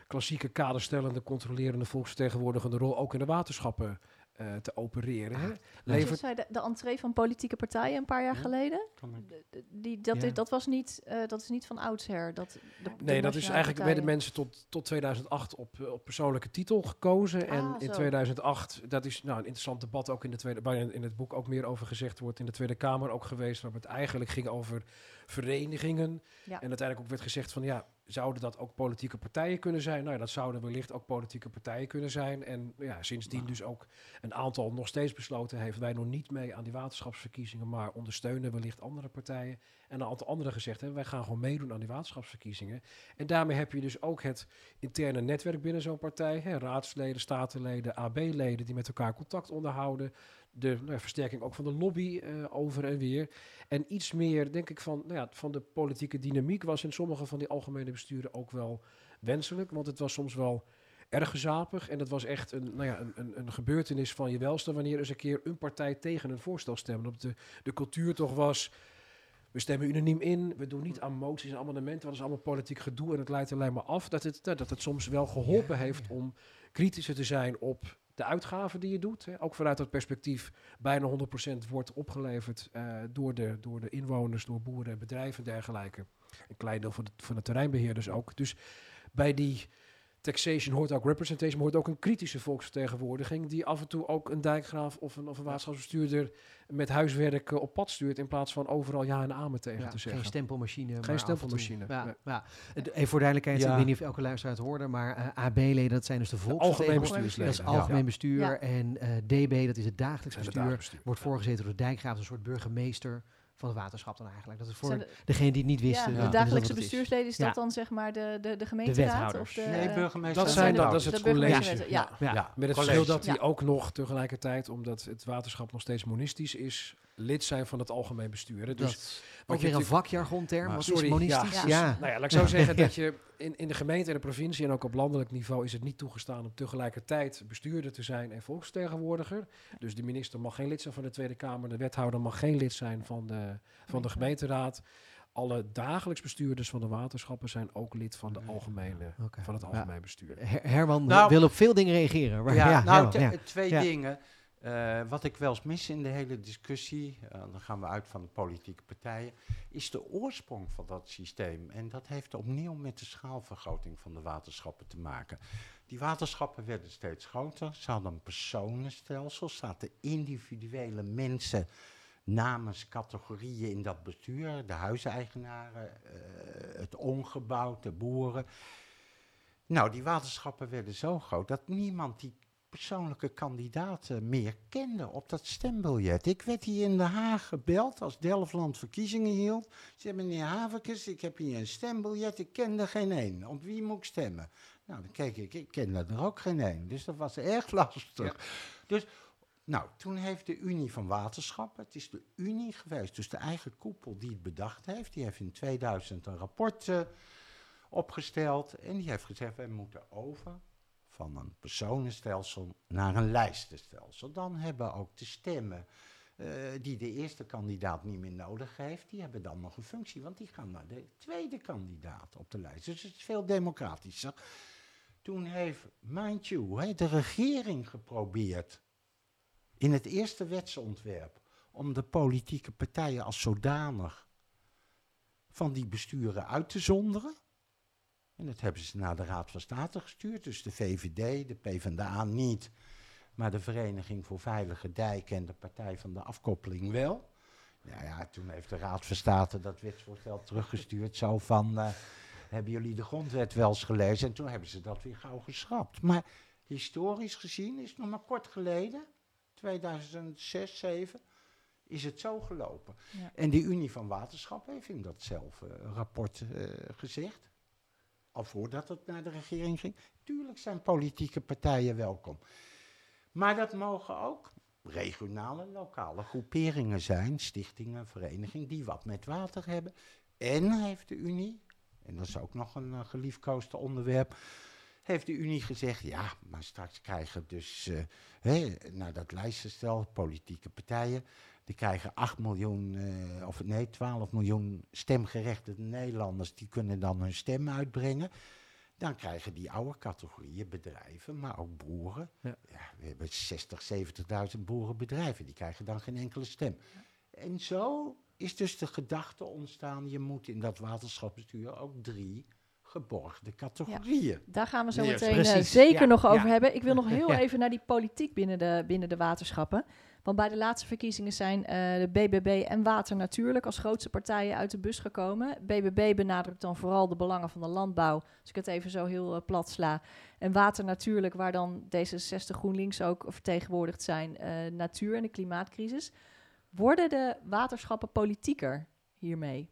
klassieke kaderstellende, controlerende, volksvertegenwoordigende rol ook in de waterschappen eh, te opereren. Hè? Dus Levert, zei de, de entree van politieke partijen een paar jaar Ja. geleden. De- de- Die, dat, Ja. is, dat, was niet, eh, dat is niet van oudsher. Dat, de- de nee, dat is eigenlijk werden partijen. mensen tot, tot 2008 op, eh, op persoonlijke titel gekozen. en Ah, in zo. 2008, dat is nou, een interessant debat ook in, de tweede, waar in in het boek ook meer over gezegd wordt, in de Tweede Kamer ook geweest, waar het eigenlijk ging over verenigingen. Ja. En uiteindelijk ook werd gezegd van ja, zouden dat ook politieke partijen kunnen zijn? Nou ja, dat zouden wellicht ook politieke partijen kunnen zijn. En ja, sindsdien dus ook een aantal nog steeds besloten heeft, wij doen niet mee aan die waterschapsverkiezingen, maar ondersteunen wellicht andere partijen. En een aantal anderen gezegd hebben, wij gaan gewoon meedoen aan die waterschapsverkiezingen. En daarmee heb je dus ook het interne netwerk binnen zo'n partij. Hè, raadsleden, statenleden, AB-leden die met elkaar contact onderhouden. De nou ja, versterking ook van de lobby eh, over en weer. En iets meer, denk ik, van, nou ja, van de politieke dynamiek was in sommige van die algemene besturen ook wel wenselijk. Want het was soms wel erg gezapig. En dat was echt een, nou ja, een, een, een gebeurtenis van je welste wanneer eens een keer een partij tegen een voorstel stemde. Op de, de cultuur toch was. We stemmen unaniem in. We doen niet aan moties en amendementen. want Dat is allemaal politiek gedoe en het leidt alleen maar af. Dat het, dat het soms wel geholpen heeft om kritischer te zijn op de uitgaven die je doet. Hè. Ook vanuit dat perspectief bijna 100% wordt opgeleverd eh, door, de, door de inwoners, door boeren en bedrijven en dergelijke. Een klein deel de, voor de terreinbeheerders ook. Dus bij die taxation hoort ook representation, maar hoort ook een kritische volksvertegenwoordiging die af en toe ook een dijkgraaf of een, of een waterschapsbestuurder met huiswerk eh, op pad stuurt in plaats van overal ja en amen tegen Ja, te zeggen. geen stempelmachine. maar Geen stempelmachine, Ja, nee. ja. Het- Even voor duidelijkheid, Ja. ik weet niet of elke luisteraar het hoorde, maar eh, AB-leden, dat zijn dus de algemeen volksvertegenwoordigers. Dat is algemeen bestuur. Ja. En eh, DB, dat is het dagelijks Zijn de bestuur, dagbestuur. wordt voorgezeten door de dijkgraaf, een soort burgemeester van het waterschap dan eigenlijk. Dat is voor de- degene die het niet ja, wisten. de is dat dagelijkse is. bestuursleden, is dat Ja. dan zeg maar de, de, de gemeenteraad? Of de, Nee, burgemeester. Dat, zijn, de- dat, dat is het de college. ja. Ja. Ja, Met het college. verschil dat die Ja. ook nog tegelijkertijd, omdat het waterschap nog steeds monistisch is, lid zijn van het algemeen bestuur. hè. Dus ook weer een vakjargonterm, wat sorry, is monistisch? ja. Ja. Nou ja, laat ik zo zeggen [LAUGHS] dat je in, in de gemeente en de provincie en ook op landelijk niveau is het niet toegestaan om tegelijkertijd bestuurder te zijn en volksvertegenwoordiger. Dus de minister mag geen lid zijn van de Tweede Kamer, de wethouder mag geen lid zijn van de, van de gemeenteraad. Alle dagelijks bestuurders van de waterschappen zijn ook lid van, de algemene, van het algemeen bestuur. Her- Herman Nou- wil op veel dingen reageren. Maar ja, Ja, nou, Herman, te- ja. twee Ja. dingen. Eh, wat ik wel eens mis in de hele discussie, eh, dan gaan we uit van de politieke partijen, is de oorsprong van dat systeem. En dat heeft opnieuw met de schaalvergroting van de waterschappen te maken. Die waterschappen werden steeds groter, ze hadden een personenstelsel, zaten individuele mensen namens categorieën in dat bestuur, de huiseigenaren, eh, het ongebouwd, de boeren. Nou, die waterschappen werden zo groot dat niemand die persoonlijke kandidaten meer kende op dat stembiljet. Ik werd hier in Den Haag gebeld als Delftland verkiezingen hield. Ze zei, meneer Haverkes, ik heb hier een stembiljet, ik kende geen één. Op wie moet ik stemmen? Nou, dan keek ik, ik kende er ook geen één. Dus dat was erg [LAUGHS] lastig. Dus, nou, toen heeft de Unie van Waterschappen, het is de Unie geweest, dus de eigen koepel die het bedacht heeft, die heeft in 2000 een rapport eh, opgesteld en die heeft gezegd, wij moeten over van een personenstelsel naar een lijstenstelsel. Dan hebben ook de stemmen eh, die de eerste kandidaat niet meer nodig heeft, die hebben dan nog een functie, want die gaan naar de tweede kandidaat op de lijst. Dus het is veel democratischer. Toen heeft, mind you, de regering geprobeerd in het eerste wetsontwerp om de politieke partijen als zodanig van die besturen uit te zonderen. En dat hebben ze naar de Raad van State gestuurd. Dus de VVD, de PvdA niet. Maar de Vereniging voor Veilige Dijken en de Partij van de Afkoppeling wel. Ja, ja, toen heeft de Raad van State dat wetsvoorstel teruggestuurd. Zo van, eh, hebben jullie de grondwet wel eens gelezen? En toen hebben ze dat weer gauw geschrapt. Maar historisch gezien is het nog maar kort geleden, 2006, 2007, is het zo gelopen. Ja. En de Unie van Waterschappen heeft in datzelfde eh, rapport eh, gezegd, voordat het naar de regering ging, tuurlijk zijn politieke partijen welkom. Maar dat mogen ook regionale, lokale groeperingen zijn, stichtingen, verenigingen, die wat met water hebben. En heeft de Unie, en dat is ook nog een uh, geliefkoosd onderwerp, heeft de Unie gezegd, ja, maar straks krijgen dus, hè, nou dat lijstenstel, politieke partijen, die krijgen 8 miljoen, uh, of nee, 12 miljoen stemgerechtigde Nederlanders, die kunnen dan hun stem uitbrengen. Dan krijgen die oude categorieën bedrijven, maar ook boeren. Ja. Ja, we hebben 60, 70.000 boerenbedrijven, die krijgen dan geen enkele stem. En zo is dus de gedachte ontstaan, je moet in dat waterschapsbestuur ook drie geborgde categorieën. Daar gaan we zo Ja, meteen eh, zeker Ja, nog over ja. hebben. Ik wil nog [LAUGHS] heel Ja. even naar die politiek binnen de, binnen de waterschappen. Want bij de laatste verkiezingen zijn eh, de BBB en Water Natuurlijk als grootste partijen uit de bus gekomen. BBB benadrukt dan vooral de belangen van de landbouw, als ik het even zo heel eh, plat sla. En Water Natuurlijk, waar dan D66 GroenLinks ook vertegenwoordigd zijn, eh, natuur en de klimaatcrisis. Worden de waterschappen politieker hiermee?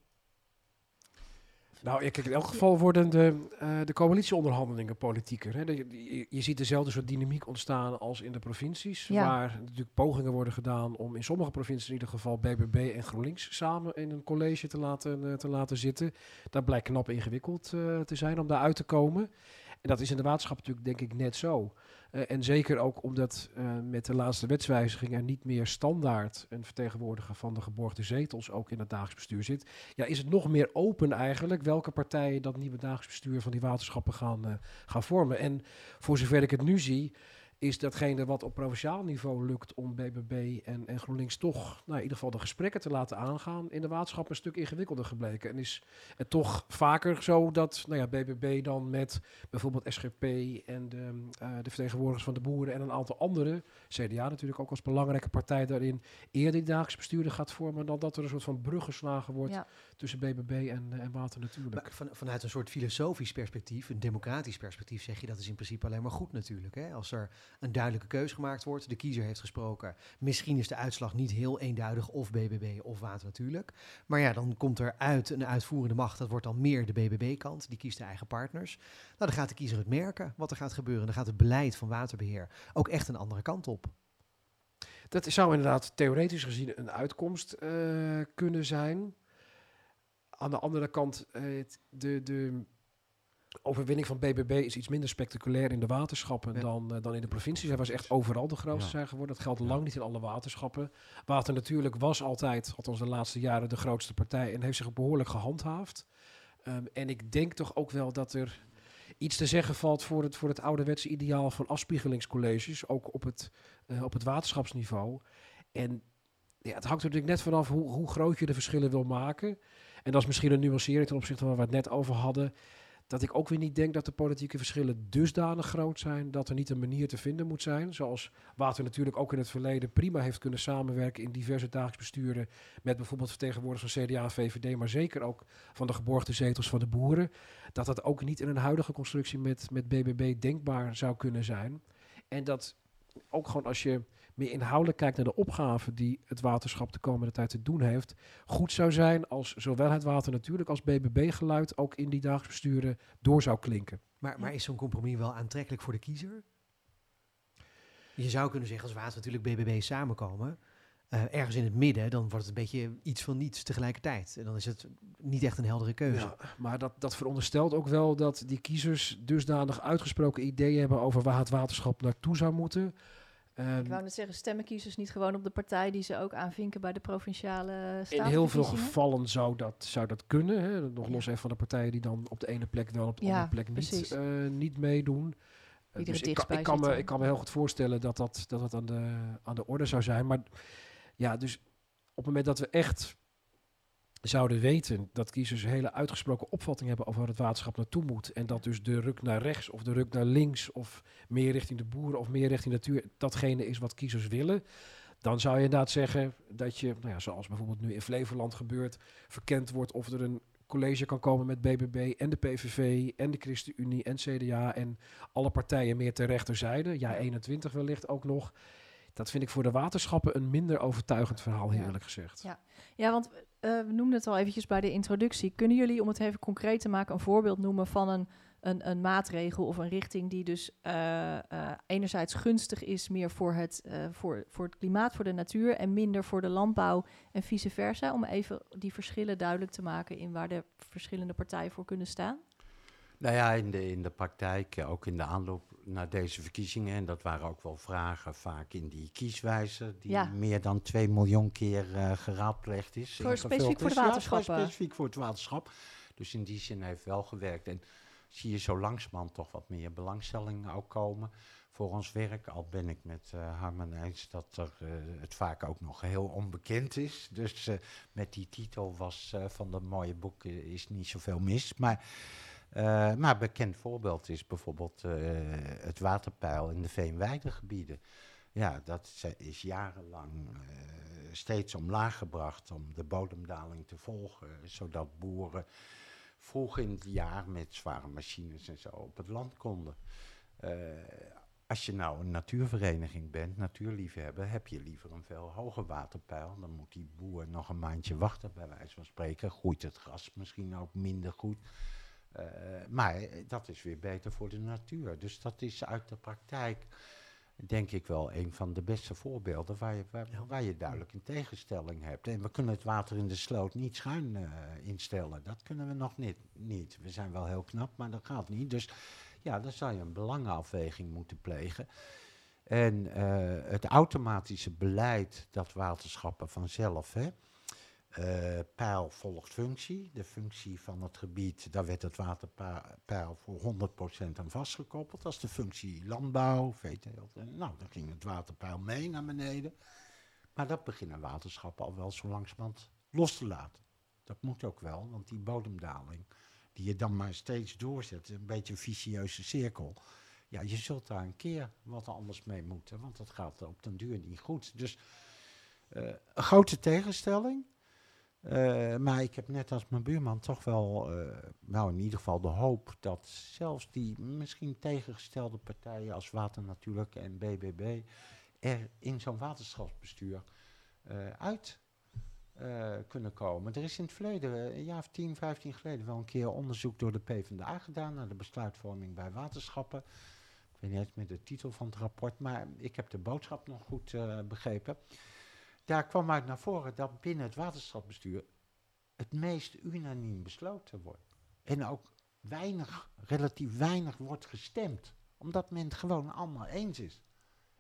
Nou, ja, kijk, in elk geval worden de, uh, de coalitieonderhandelingen politieker. Hè. De, je, je, ziet dezelfde soort dynamiek ontstaan als in de provincies. Ja. Waar natuurlijk pogingen worden gedaan om in sommige provincies in ieder geval BBB en GroenLinks samen in een college te laten, uh, te laten zitten. Dat blijkt knap ingewikkeld uh, te zijn om daar uit te komen. En dat is in de waterschap natuurlijk denk ik net zo. Uh, en zeker ook omdat uh, met de laatste wetswijziging er niet meer standaard een vertegenwoordiger van de geborgde zetels ook in het dagelijks bestuur zit. Ja, is het nog meer open eigenlijk welke partijen dat nieuwe dagelijks bestuur van die waterschappen gaan, uh, gaan vormen. En voor zover ik het nu zie, is datgene wat op provinciaal niveau lukt om BBB en, en GroenLinks toch, nou, in ieder geval de gesprekken te laten aangaan, in de waterschap een stuk ingewikkelder gebleken. En is het toch vaker zo dat nou ja, BBB dan met bijvoorbeeld SGP en de, uh, de vertegenwoordigers van de boeren en een aantal andere, CDA natuurlijk ook als belangrijke partij daarin, eerder die dagelijks bestuurder gaat vormen dan dat er een soort van brug geslagen wordt tussen BBB en, uh, en Water natuurlijk. Van, vanuit een soort filosofisch perspectief, een democratisch perspectief, zeg je dat is in principe alleen maar goed natuurlijk. Hè? Als er een duidelijke keus gemaakt wordt. De kiezer heeft gesproken. Misschien is de uitslag niet heel eenduidig of BBB of Water natuurlijk. Maar ja, dan komt er uit een uitvoerende macht. Dat wordt dan meer de BBB-kant. Die kiest de eigen partners. Nou, dan gaat de kiezer het merken wat er gaat gebeuren. Dan gaat het beleid van waterbeheer ook echt een andere kant op. Dat zou inderdaad theoretisch gezien een uitkomst uh, kunnen zijn. Aan de andere kant, uh, de, de overwinning van BBB is iets minder spectaculair in de waterschappen dan, uh, dan in de provincies. Hij was echt overal de grootste zijn geworden. Dat geldt lang niet in alle waterschappen. Water natuurlijk was altijd, althans de laatste jaren, de grootste partij en heeft zich behoorlijk gehandhaafd. Um, en ik denk toch ook wel dat er iets te zeggen valt voor het, voor het ouderwetse ideaal van afspiegelingscolleges, ook op het, uh, op het waterschapsniveau. En ja, het hangt er natuurlijk net vanaf hoe, hoe groot je de verschillen wil maken. En dat is misschien een nuancering ten opzichte van waar we het net over hadden dat ik ook weer niet denk dat de politieke verschillen dusdanig groot zijn dat er niet een manier te vinden moet zijn. Zoals Water natuurlijk ook in het verleden prima heeft kunnen samenwerken in diverse dagelijks besturen met bijvoorbeeld vertegenwoordigers van CDA en VVD, maar zeker ook van de geborgde zetels van de boeren. Dat dat ook niet in een huidige constructie met, met BBB denkbaar zou kunnen zijn. En dat ook gewoon als je meer inhoudelijk kijkt naar de opgaven die het waterschap de komende tijd te doen heeft, goed zou zijn als zowel het water natuurlijk als BBB-geluid ook in die dagelijks besturen door zou klinken. Maar, maar is zo'n compromis wel aantrekkelijk voor de kiezer? Je zou kunnen zeggen, als water natuurlijk BBB samenkomen, uh, ergens in het midden, dan wordt het een beetje iets van niets tegelijkertijd. En dan is het niet echt een heldere keuze. Ja, maar dat, dat veronderstelt ook wel dat die kiezers dusdanig uitgesproken ideeën hebben over waar het waterschap naartoe zou moeten. Um, ik wou net zeggen, stemmen kiezers niet gewoon op de partij die ze ook aanvinken bij de provinciale In heel veel gevallen zou dat, zou dat kunnen. Hè? Nog los even van de partijen die dan op de ene plek wel, op de andere plek niet, uh, niet meedoen. Uh, dus ik, kan, ik, kan me, ik kan me heel goed voorstellen dat dat, dat, dat aan, de, aan de orde zou zijn. Maar ja, dus op het moment dat we echt zouden weten dat kiezers een hele uitgesproken opvatting hebben over waar het waterschap naartoe moet. En dat dus de ruk naar rechts of de ruk naar links of meer richting de boeren of meer richting de natuur datgene is wat kiezers willen. Dan zou je inderdaad zeggen dat je, nou ja, zoals bijvoorbeeld nu in Flevoland gebeurt, verkend wordt of er een college kan komen met BBB en de PVV en de ChristenUnie en CDA en alle partijen meer ter rechterzijde. Ja, 21 wellicht ook nog. Dat vind ik voor de waterschappen een minder overtuigend verhaal, heel eerlijk gezegd. Ja, ja want uh, we noemden het al eventjes bij de introductie. Kunnen jullie, om het even concreet te maken, een voorbeeld noemen van een, een, een maatregel of een richting die dus uh, uh, enerzijds gunstig is meer voor het, voor, voor het klimaat, voor de natuur en minder voor de landbouw en vice versa? Om even die verschillen duidelijk te maken in waar de verschillende partijen voor kunnen staan. Nou ja, in de, in de praktijk, ook in de aanloop naar deze verkiezingen, en dat waren ook wel vragen vaak in die kieswijze, die meer dan 2 miljoen keer uh, geraadpleegd is. Voor specifiek voor de waterschappen? Ja, specifiek voor het waterschap. Dus in die zin heeft wel gewerkt. En zie je zo langzamerhand toch wat meer belangstelling ook komen voor ons werk. Al ben ik met uh, Harman eens dat er, uh, het vaak ook nog heel onbekend is. Dus uh, met die titel was van dat mooie boek is niet zoveel mis. Maar uh, maar een bekend voorbeeld is bijvoorbeeld uh, het waterpeil in de veenweidegebieden. Ja, dat is jarenlang uh, steeds omlaag gebracht om de bodemdaling te volgen, zodat boeren vroeg in het jaar met zware machines en zo op het land konden. als je nou een natuurvereniging bent, natuurliefhebber, heb je liever een veel hoger waterpeil. Dan moet die boer nog een maandje wachten, bij wijze van spreken. Groeit het gras misschien ook minder goed. Uh, maar dat is weer beter voor de natuur. Dus dat is uit de praktijk, denk ik wel, een van de beste voorbeelden waar je, waar, waar je duidelijk een tegenstelling hebt. En we kunnen het water in de sloot niet schuin uh, instellen. Dat kunnen we nog niet, niet. We zijn wel heel knap, maar dat gaat niet. Dus ja, dan zou je een belangenafweging moeten plegen. En uh, het automatische beleid dat waterschappen vanzelf, hè, Uh, pijl volgt functie. De functie van het gebied, daar werd het waterpeil voor 100% aan vastgekoppeld. Als de functie landbouw, veeteelt, nou, dan ging het waterpeil mee naar beneden. Maar dat beginnen waterschappen al wel zo langzamerhand los te laten. Dat moet ook wel, want die bodemdaling, die je dan maar steeds doorzet, een beetje een vicieuze cirkel. Ja, je zult daar een keer wat anders mee moeten, want dat gaat op den duur niet goed. Dus uh, een grote tegenstelling. Uh, maar ik heb net als mijn buurman toch wel, uh, nou in ieder geval de hoop dat zelfs die misschien tegengestelde partijen als Water Natuurlijk en BBB er in zo'n waterschapsbestuur uh, uit kunnen komen. Er is in het verleden, een jaar of 10, 15 geleden, wel een keer onderzoek door de PvdA gedaan naar de besluitvorming bij waterschappen. Ik weet niet eens meer de titel van het rapport, maar ik heb de boodschap nog goed begrepen daar kwam uit naar voren dat binnen het waterschapsbestuur het meest unaniem besloten wordt. En ook weinig, relatief weinig wordt gestemd. Omdat men het gewoon allemaal eens is.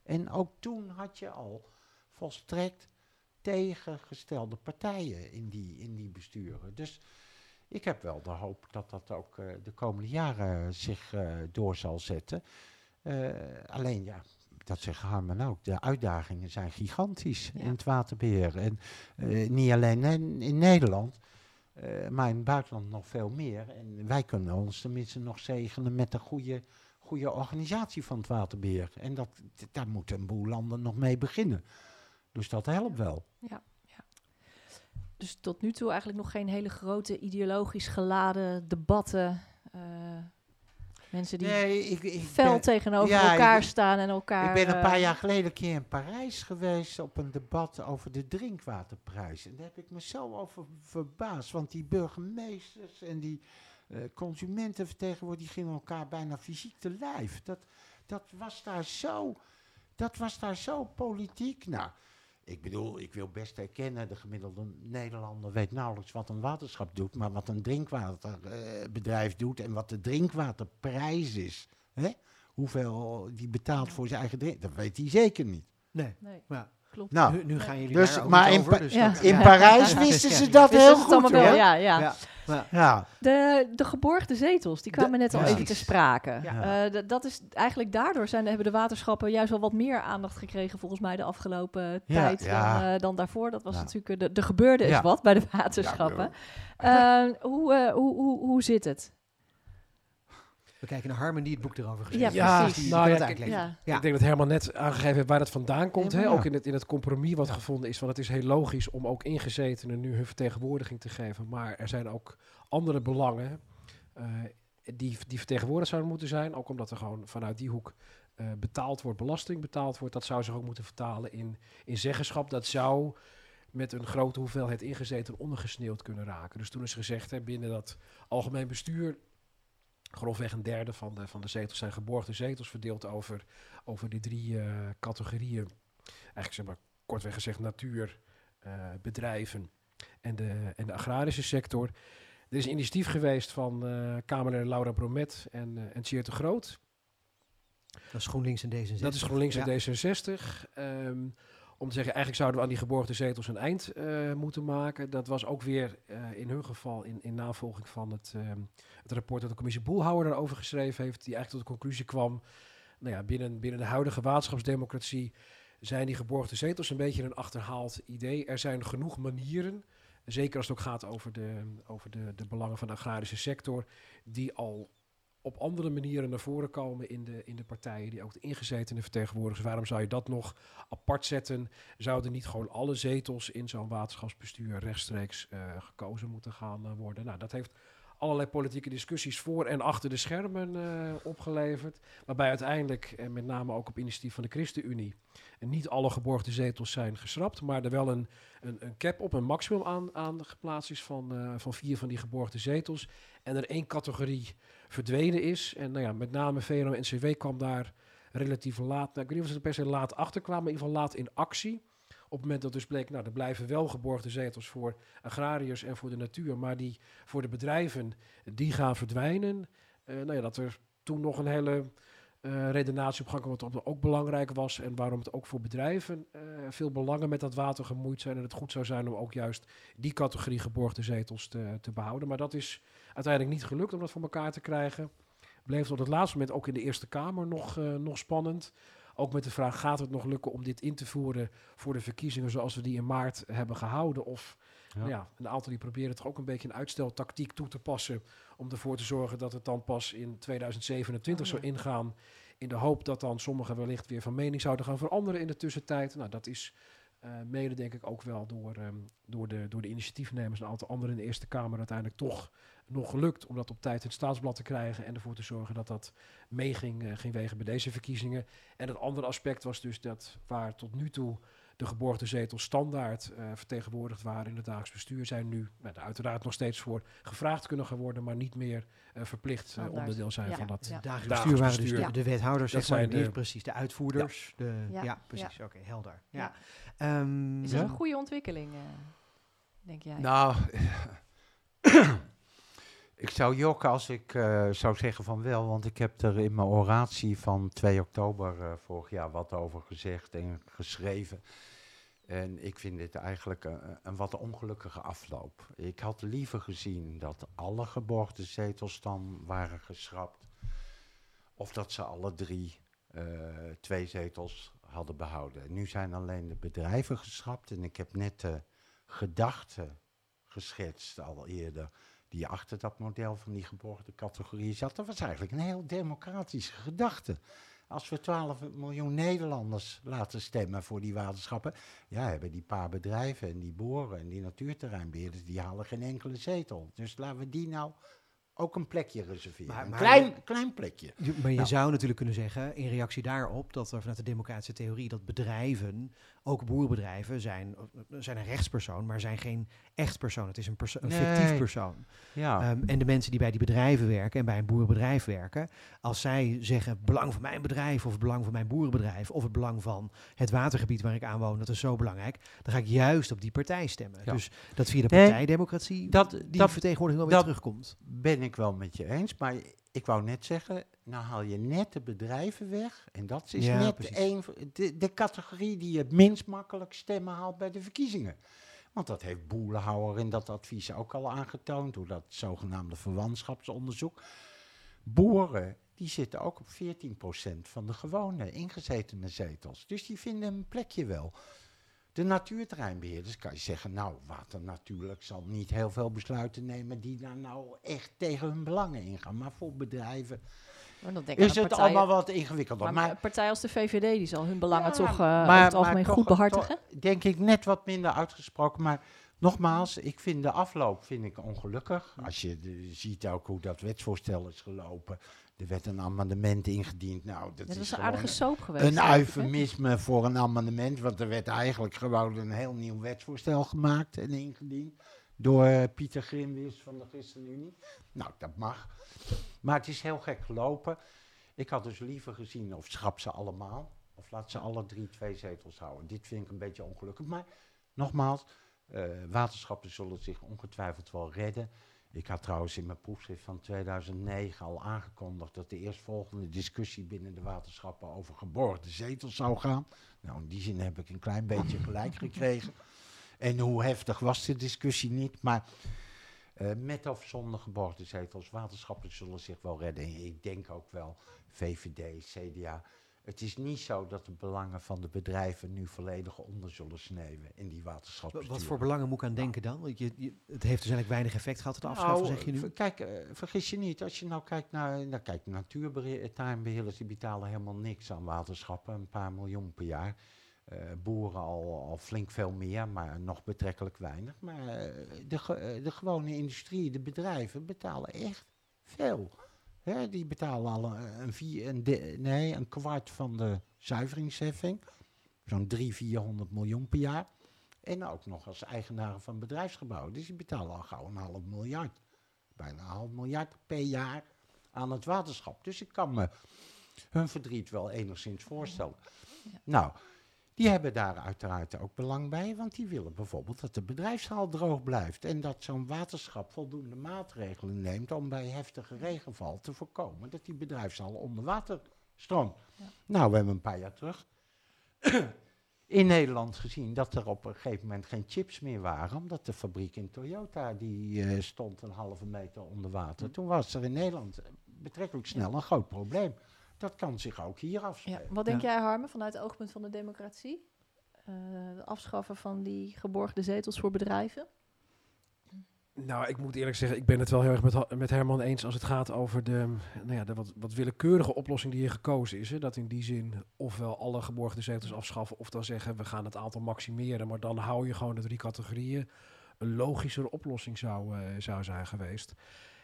En ook toen had je al volstrekt tegengestelde partijen in die, in die besturen. Dus ik heb wel de hoop dat dat ook uh, de komende jaren zich uh, door zal zetten. Uh, alleen ja, dat zegt Harmen ook, de uitdagingen zijn gigantisch in het waterbeheer. En uh, niet alleen in, in Nederland, uh, maar in het buitenland nog veel meer. En wij kunnen ons tenminste nog zegenen met een goede, goede organisatie van het waterbeheer. En dat, daar moeten een boel landen nog mee beginnen. Dus dat helpt wel. Ja, ja. Dus tot nu toe eigenlijk nog geen hele grote ideologisch geladen debatten. Uh, Mensen die nee, ik, ik fel ben, tegenover ja, elkaar staan en elkaar... Ik ben een paar uh, jaar geleden een keer in Parijs geweest op een debat over de drinkwaterprijs. En daar heb ik me zo over verbaasd. Want die burgemeesters en die uh, consumentenvertegenwoordigers... die gingen elkaar bijna fysiek te lijf. Dat, dat, was daar zo, dat was daar zo politiek. Nou, ik bedoel, ik wil best erkennen, de gemiddelde Nederlander weet nauwelijks wat een waterschap doet, maar wat een drinkwaterbedrijf uh, doet en wat de drinkwaterprijs is. Hè? Hoeveel die betaalt voor zijn eigen drink, dat weet hij zeker niet. Nee, nee. Maar klopt. Nou, nu, nu gaan jullie dus, daar maar over. In, Dus ja. dat, in Parijs wisten ze dat heel goed. Wel, ja, ja. ja. Ja. De, de geborgde zetels, die kwamen De, net al precies. even te sprake. Ja. Uh, dat is eigenlijk daardoor zijn, hebben de waterschappen juist wel wat meer aandacht gekregen, volgens mij, de afgelopen Ja, tijd ja. Dan, uh, dan daarvoor. Dat was Ja. natuurlijk, de, de gebeurde is Ja. wat bij de waterschappen. Uh, hoe, uh, hoe, hoe, hoe zit het? We kijken naar Harmon die het boek erover geschreven Ja, precies. Die Nou ja. Ik denk dat Herman net aangegeven heeft waar dat vandaan komt. Hè? ja. Ook in het, in het compromis wat gevonden is. Want het is heel logisch om ook ingezetenen nu hun vertegenwoordiging te geven. Maar er zijn ook andere belangen eh, die, die vertegenwoordigd zouden moeten zijn. Ook omdat er gewoon vanuit die hoek eh, betaald wordt, belasting betaald wordt. Dat zou zich ook moeten vertalen in, in zeggenschap. Dat zou met een grote hoeveelheid ingezeten ondergesneeuwd kunnen raken. Dus toen is gezegd, hè, binnen dat algemeen bestuur grofweg een derde van de, van de zetels zijn geborgde zetels verdeeld over, over die drie eh, categorieën. Eigenlijk zeg maar kortweg gezegd natuur, eh, bedrijven en de, en de agrarische sector. Er is een initiatief geweest van Kamerlid Laura Bromet en, eh en de Groot. Dat is GroenLinks en D66. Dat is GroenLinks en Ja. D66. Ehm, om te zeggen, eigenlijk zouden we aan die geborgde zetels een eind eh, moeten maken. Dat was ook weer eh, in hun geval in, in navolging van het, ehm, het rapport dat de commissie Boelhouwer daarover geschreven heeft. Die eigenlijk tot de conclusie kwam, nou ja, binnen, binnen de huidige waterschapsdemocratie zijn die geborgde zetels een beetje een achterhaald idee. Er zijn genoeg manieren, zeker als het ook gaat over de, over de, de belangen van de agrarische sector, die al op andere manieren naar voren komen in de, in de partijen die ook de ingezetenen vertegenwoordigen. Dus waarom zou je dat nog apart zetten? Zouden niet gewoon alle zetels in zo'n waterschapsbestuur rechtstreeks eh, gekozen moeten gaan eh, worden? Nou, dat heeft allerlei politieke discussies voor en achter de schermen eh, opgeleverd. Waarbij uiteindelijk, en met name ook op initiatief van de ChristenUnie, en niet alle geborgde zetels zijn geschrapt, maar er wel een, een, een cap op, een maximum aan, aan geplaatst is van, van vier van die geborgde zetels. En er één categorie verdwenen is. En nou ja, met name VNO-NCW kwam daar relatief laat, nou, ik weet niet of ze er per se laat achter kwamen, maar in ieder geval laat in actie. Op het moment dat dus bleek, nou, er blijven wel geborgde zetels voor agrariërs en voor de natuur, maar die voor de bedrijven, die gaan verdwijnen. Eh, nou ja, dat er toen nog een hele uh, redenatie op gang kwam, wat ook belangrijk was. En waarom het ook voor bedrijven uh, veel belangen met dat water gemoeid zijn. En het goed zou zijn om ook juist die categorie geborgde zetels te, te behouden. Maar dat is uiteindelijk niet gelukt om dat voor elkaar te krijgen. Bleef tot het laatste moment ook in de Eerste Kamer nog, uh, nog spannend. Ook met de vraag, gaat het nog lukken om dit in te voeren voor de verkiezingen zoals we die in maart hebben gehouden? Of ja. Nou ja, een aantal die proberen toch ook een beetje een uitsteltactiek toe te passen om ervoor te zorgen dat het dan pas in 2027 oh, ja. zou ingaan. In de hoop dat dan sommigen wellicht weer van mening zouden gaan veranderen in de tussentijd. Nou, dat is uh, mede denk ik ook wel door, um, door, de, door de initiatiefnemers en een aantal anderen in de Eerste Kamer uiteindelijk toch nog gelukt om dat op tijd in het staatsblad te krijgen en ervoor te zorgen dat dat mee ging, uh, ging wegen bij deze verkiezingen. En het andere aspect was dus dat waar tot nu toe de geborgde zetels standaard uh, vertegenwoordigd waren in het dagelijks bestuur, zijn nu nou, uiteraard nog steeds voor gevraagd kunnen gaan worden, maar niet meer uh, verplicht uh, onderdeel zijn ja. van dat ja. dagelijks bestuur. waren dus de, de wethouders, dat zijn de, precies de uitvoerders. Ja, de, ja. precies. Oké, okay, helder. Ja. Um, Is dat een goede ontwikkeling, denk jij? Nou. Ik zou jokken als ik uh, zou zeggen van wel, want ik heb er in mijn oratie van 2 oktober uh, vorig jaar wat over gezegd en geschreven. En ik vind dit eigenlijk een, wat ongelukkige afloop. Ik had liever gezien dat alle geborgde zetels dan waren geschrapt. Of dat ze alle drie uh, twee zetels hadden behouden. Nu zijn alleen de bedrijven geschrapt en ik heb net de gedachten geschetst al eerder die achter dat model van die geborgde categorie zat. Dat was eigenlijk een heel democratische gedachte. Als we 12 miljoen Nederlanders laten stemmen voor die waterschappen, ja, hebben die paar bedrijven en die boren en die natuurterreinbeheerders, die halen geen enkele zetel. Dus laten we die nou ook een plekje reserveren. Maar, maar een klein, klein plekje. Je, maar je nou. zou natuurlijk kunnen zeggen, in reactie daarop, dat er vanuit de democratische theorie dat bedrijven, ook boerenbedrijven, zijn, zijn een rechtspersoon, maar zijn geen echt persoon. Het is een, perso een nee. fictief persoon. Ja. Um, en de mensen die bij die bedrijven werken en bij een boerenbedrijf werken, als zij zeggen belang van mijn bedrijf of het belang van mijn boerenbedrijf of het belang van het watergebied waar ik aan woon, dat is zo belangrijk, dan ga ik juist op die partij stemmen. Ja. Dus dat via de partijdemocratie nee, dat, die dat, vertegenwoordiging wel weer terugkomt. Ben ik wel met je eens, maar ik wou net zeggen, nou haal je net de bedrijven weg. En dat is ja, net een, de, de categorie die het minst makkelijk stemmen haalt bij de verkiezingen. Want dat heeft Boelenhouwer in dat advies ook al aangetoond, door dat zogenaamde verwantschapsonderzoek. Boeren, die zitten ook op 14% van de gewone ingezetene zetels. Dus die vinden een plekje wel. De natuurterreinbeheerders kan je zeggen, nou, Water Natuurlijk zal niet heel veel besluiten nemen die daar nou echt tegen hun belangen ingaan. Maar voor bedrijven is het allemaal wat ingewikkelder. Maar, een partij als de VVD, die zal hun belangen ja, toch uh, maar, het algemeen goed behartigen? Toch, denk ik net wat minder uitgesproken, maar nogmaals, ik vind de afloop vind ik ongelukkig. Als je de, ziet ook hoe dat wetsvoorstel is gelopen. Er werd een amendement ingediend. Nou, dat, dat is een aardige soap geweest. Een eufemisme voor een amendement. Want er werd eigenlijk gewoon een heel nieuw wetsvoorstel gemaakt en ingediend. Door uh, Pieter Grimwis van de ChristenUnie. Nou, dat mag. Maar het is heel gek gelopen. Ik had dus liever gezien of schrap ze allemaal. Of laat ze alle drie twee zetels houden. Dit vind ik een beetje ongelukkig. Maar nogmaals, uh, waterschappen zullen zich ongetwijfeld wel redden. Ik had trouwens in mijn proefschrift van 2009 al aangekondigd dat de eerstvolgende discussie binnen de waterschappen over geborgde zetels zou gaan. Nou, in die zin heb ik een klein beetje gelijk [LAUGHS] gekregen. En hoe heftig was de discussie niet, maar uh, met of zonder geborgde zetels, waterschappen zullen zich wel redden. Ik denk ook wel VVD, CDA, het is niet zo dat de belangen van de bedrijven nu volledig onder zullen sneeuwen in die waterschapsbestuur. Wat voor belangen moet ik aan denken dan? Want je, je, het heeft dus eigenlijk weinig effect gehad, het afschaffen, nou, zeg je nu? Kijk, uh, vergis je niet, als je nou kijkt naar, nou, kijk, natuurtuinbeheerders, die betalen helemaal niks aan waterschappen, een paar miljoen per jaar. Uh, boeren al, al flink veel meer, maar nog betrekkelijk weinig. Maar uh, de, de gewone industrie, de bedrijven betalen echt veel. Hè, die betalen al een, een, vier, een, de, nee, een kwart van de zuiveringsheffing. Zo'n 300, 400 miljoen per jaar. En ook nog als eigenaren van bedrijfsgebouwen. Dus die betalen al gauw een half miljard. Bijna een half miljard per jaar aan het waterschap. Dus ik kan me hun verdriet wel enigszins voorstellen. Ja. Nou, die hebben daar uiteraard ook belang bij, want die willen bijvoorbeeld dat de bedrijfshaal droog blijft en dat zo'n waterschap voldoende maatregelen neemt om bij heftige regenval te voorkomen dat die bedrijfshaal onder water stroom. Ja. Nou, we hebben een paar jaar terug [CLEARS THROAT] in Nederland gezien dat er op een gegeven moment geen chips meer waren, omdat de fabriek in Toyota die eh, stond een halve meter onder water. Toen was er in Nederland eh, betrekkelijk snel een groot probleem. Dat kan zich ook hier Ja. afspelen. Wat denk Ja. jij, Harmen, vanuit het oogpunt van de democratie? Eh, het afschaffen van die geborgde zetels voor bedrijven? Nou, ik moet eerlijk zeggen, ik ben het wel heel erg met, met Herman eens als het gaat over de, nou ja, de wat, wat willekeurige oplossing die hier gekozen is. Hè. Dat in die zin ofwel alle geborgde zetels afschaffen of dan zeggen we gaan het aantal maximeren, maar dan hou je gewoon de drie categorieën. Een logischere oplossing zou, eh, zou zijn geweest.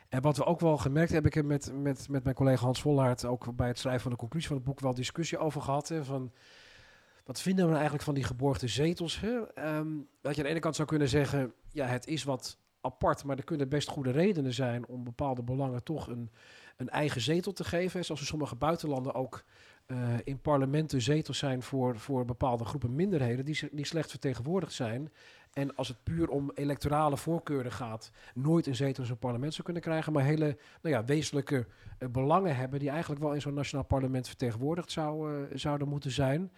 En wat we ook wel gemerkt hebben, ik heb met, met, met mijn collega Hans Vollaert ook bij het schrijven van de conclusie van het boek wel discussie over gehad. Hè, van, wat vinden we nou eigenlijk van die geborgde zetels? Hè? Ehm, dat je aan de ene kant zou kunnen zeggen, ja, het is wat apart, maar er kunnen best goede redenen zijn om bepaalde belangen toch een, een eigen zetel te geven. Zoals in sommige buitenlanden ook eh, in parlementen zetels zijn voor, voor bepaalde groepen minderheden die, die slecht vertegenwoordigd zijn. En als het puur om electorale voorkeuren gaat, nooit een zetel in zo'n parlement zou kunnen krijgen, maar hele nou ja, wezenlijke eh, belangen hebben die eigenlijk wel in zo'n nationaal parlement vertegenwoordigd zou, eh, zouden moeten zijn.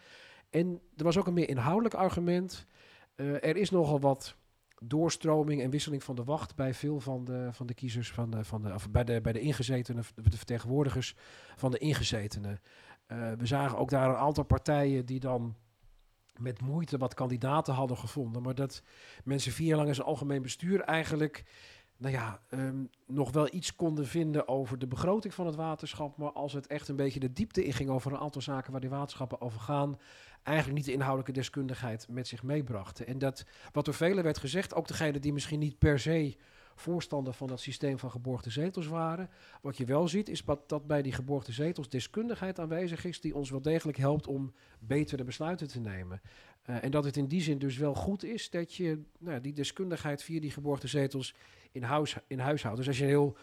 En er was ook een meer inhoudelijk argument. Er is nogal wat doorstroming en wisseling van de wacht bij veel van de, van de kiezers, van de, van de, of bij, de, bij de ingezetenen, de vertegenwoordigers van de ingezetenen. Eh, we zagen ook daar een aantal partijen die dan met moeite wat kandidaten hadden gevonden. Maar dat mensen vier jaar lang in zijn algemeen bestuur eigenlijk nou ja, ehm, nog wel iets konden vinden over de begroting van het waterschap. Maar als het echt een beetje de diepte inging over een aantal zaken waar die waterschappen over gaan, eigenlijk niet de inhoudelijke deskundigheid met zich meebrachten. En dat wat door velen werd gezegd, ook degene die misschien niet per se voorstander van dat systeem van geborgde zetels waren. Wat je wel ziet, is dat, bij die geborgde zetels deskundigheid aanwezig is die ons wel degelijk helpt om betere besluiten te nemen. Eh, en dat het in die zin dus wel goed is dat je nou, die deskundigheid via die geborgde zetels in huis, in huis houdt. Dus als je een heel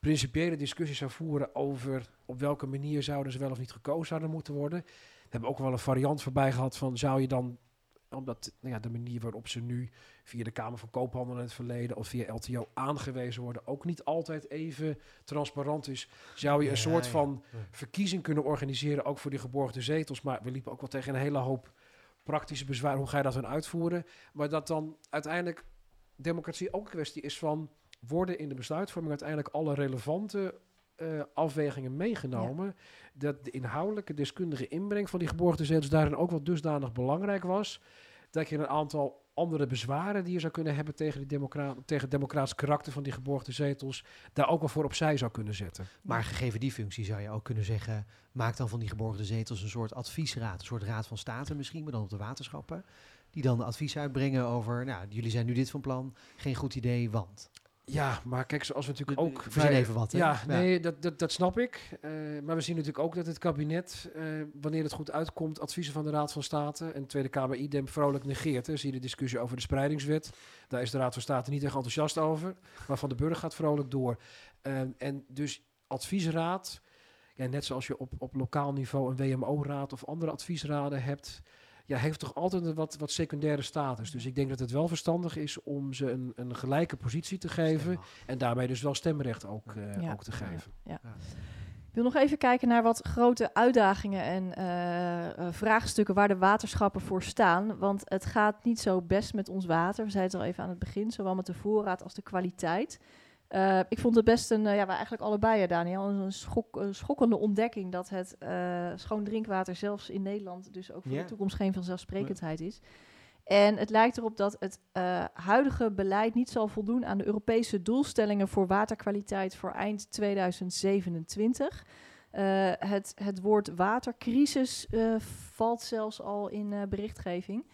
principiële discussie zou voeren over op welke manier zouden ze wel of niet gekozen zouden moeten worden. We hebben ook wel een variant voorbij gehad van zou je dan, omdat nou ja, de manier waarop ze nu via de Kamer van Koophandel in het verleden of via LTO aangewezen worden ook niet altijd even transparant is, zou je een soort ja. van verkiezing kunnen organiseren, ook voor die geborgde zetels. Maar we liepen ook wel tegen een hele hoop praktische bezwaren. Hoe ga je dat dan uitvoeren? Maar dat dan uiteindelijk democratie ook een kwestie is van... worden in de besluitvorming uiteindelijk alle relevante eh, afwegingen meegenomen... dat de inhoudelijke deskundige inbreng van die geborgde zetels... daarin ook wel dusdanig belangrijk was... dat je een aantal andere bezwaren die je zou kunnen hebben... tegen, die democra tegen het democratisch karakter van die geborgde zetels... daar ook wel voor opzij zou kunnen zetten. Maar gegeven die functie zou je ook kunnen zeggen, maak dan van die geborgde zetels een soort adviesraad, een soort raad van state misschien, maar dan op de waterschappen. Die dan advies uitbrengen over, nou, jullie zijn nu dit van plan, geen goed idee, want. Ja, maar kijk, zoals we natuurlijk ook... We zien even wat, hè? Ja, nee, dat, dat, dat snap ik. Eh, maar we zien natuurlijk ook dat het kabinet, eh, wanneer het goed uitkomt, adviezen van de Raad van State en de Tweede Kamer idem vrolijk negeert. Hè. Zie je de discussie over de spreidingswet. Daar is de Raad van State niet echt enthousiast over. Maar Van de Burger gaat vrolijk door. Eh, en dus adviesraad, ja, net zoals je op, op lokaal niveau een WMO-raad of andere adviesraden hebt, ja, heeft toch altijd een wat, wat secundaire status. Dus ik denk dat het wel verstandig is om ze een, een gelijke positie te geven. En daarmee dus wel stemrecht ook, eh, Ja, ook te geven. ja. Ja. Ik wil nog even kijken naar wat grote uitdagingen en eh, eh, vraagstukken waar de waterschappen voor staan. Want het gaat niet zo best met ons water. We zeiden het al even aan het begin, zowel met de voorraad als de kwaliteit. Eh, ik vond het best een, eh, ja, wij eigenlijk allebei, hè, Daniel, een schok, een schokkende ontdekking dat het eh, schoon drinkwater zelfs in Nederland dus ook voor Ja. de toekomst geen vanzelfsprekendheid is. En het lijkt erop dat het eh, huidige beleid niet zal voldoen aan de Europese doelstellingen voor waterkwaliteit voor eind 2027. Eh, het, het woord watercrisis eh, valt zelfs al in eh, berichtgeving.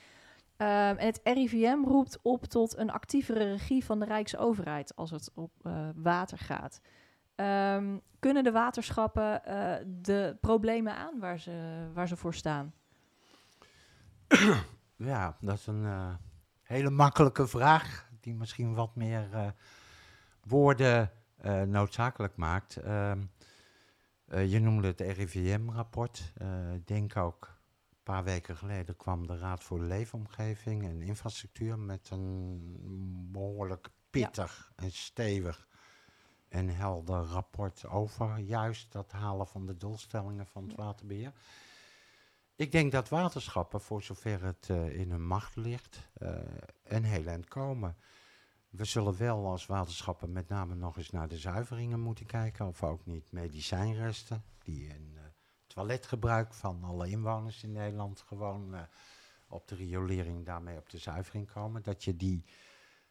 Ehm, en het RIVM roept op tot een actievere regie van de Rijksoverheid als het op eh, water gaat. Ehm, kunnen de waterschappen eh, de problemen aan waar ze, waar ze voor staan? [CLEARS THROAT] Ja, dat is een eh, hele makkelijke vraag, die misschien wat meer woorden noodzakelijk maakt. Ehm, eh, je noemde het RIVM-rapport. Ik denk ook een paar weken geleden kwam de Raad voor de Leefomgeving en Infrastructuur met een behoorlijk pittig en stevig en helder rapport over juist dat halen van de doelstellingen van het Ja. waterbeheer. Ik denk dat waterschappen, voor zover het eh, in hun macht ligt, eh, een heel eind komen. We zullen wel als waterschappen met name nog eens naar de zuiveringen moeten kijken. Of ook niet medicijnresten, die in eh, toiletgebruik van alle inwoners in Nederland gewoon eh, op de riolering, daarmee op de zuivering komen. Dat je die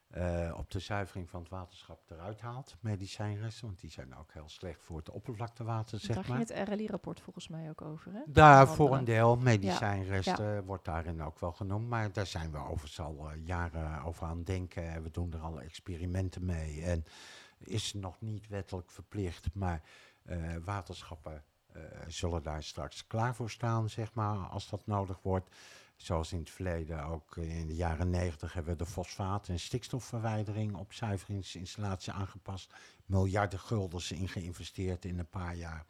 eh, op de zuivering van het waterschap eruit haalt, medicijnresten. Want die zijn ook heel slecht voor het oppervlaktewater, zeg Daar maar. ging het RLI-rapport volgens mij ook over. Hè? Daar voor een deel, medicijnresten wordt daarin ook wel genoemd. Maar daar zijn we overigens al eh, jaren over aan het denken. En we doen er al experimenten mee. En is nog niet wettelijk verplicht, maar waterschappen zullen daar straks klaar voor staan, zeg maar, als dat nodig wordt. Zoals in het verleden ook eh, in de jaren negentig hebben we de fosfaat- en stikstofverwijdering op zuiveringsinstallatie aangepast. Miljarden guldens in geïnvesteerd in een paar jaar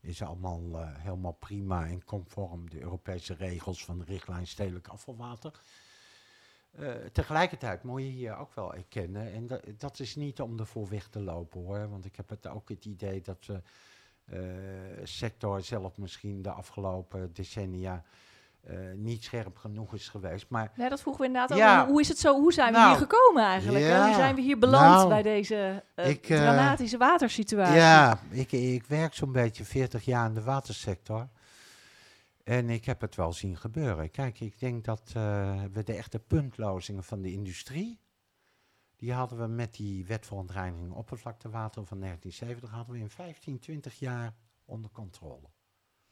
is allemaal eh, helemaal prima en conform de Europese regels van de richtlijn stedelijk afvalwater. Eh, tegelijkertijd moet je hier ook wel erkennen, en dat, dat is niet om ervoor weg te lopen hoor, want ik heb het ook het idee dat de sector zelf misschien de afgelopen decennia eh, niet scherp genoeg is geweest. Maar Ja, dat vroegen we inderdaad Ja. ook. Hoe, is het zo? Hoe zijn we Nou, hier gekomen eigenlijk? ja. Hoe zijn we hier beland Nou, bij deze eh, ik, eh, dramatische watersituatie? Ja, ik, ik werk zo'n beetje 40 jaar in de watersector. En ik heb het wel zien gebeuren. Kijk, ik denk dat eh, we de echte puntlozingen van de industrie. Die hadden we met die wet voor ontreiniging oppervlaktewater van 1970. hadden we in 15, 20 jaar onder controle.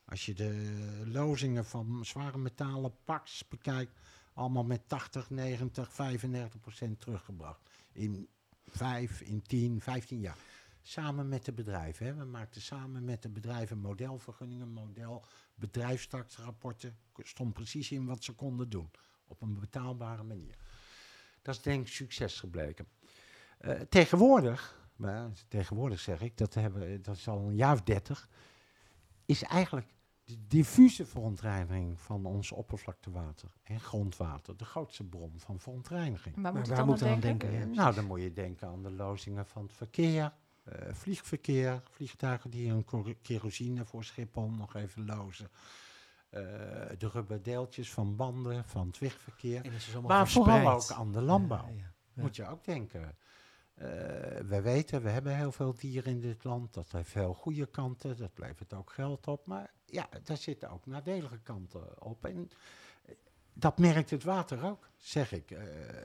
Als je de lozingen van zware metalen, PAX bekijkt. allemaal met 80, 90, 95 procent teruggebracht. In 5, in 10, 15 jaar. Samen met de bedrijven. Hè. We maakten samen met de bedrijven modelvergunningen, model bedrijfstaksrapporten. Stond precies in wat ze konden doen. Op een betaalbare manier. Dat is denk ik succes gebleken. Eh, tegenwoordig, maar tegenwoordig zeg ik, dat, hebben, dat is al een jaar of dertig, is eigenlijk de diffuse verontreiniging van ons oppervlaktewater en grondwater de grootste bron van verontreiniging. Maar moet waar dan we aan aan denken? nou, dan moet je denken aan de lozingen van het verkeer, eh, vliegverkeer, vliegtuigen die hun kerosine voor Schiphol nog even lozen. Eh, de rubberdeeltjes van banden, van het wegverkeer. Maar vooral ook aan de landbouw. Ja, ja, ja. Moet je ook denken. Eh, we weten, we hebben heel veel dieren in dit land. Dat heeft veel goede kanten. Dat levert ook geld op. Maar ja, daar zitten ook nadelige kanten op. En eh, dat merkt het water ook, zeg ik.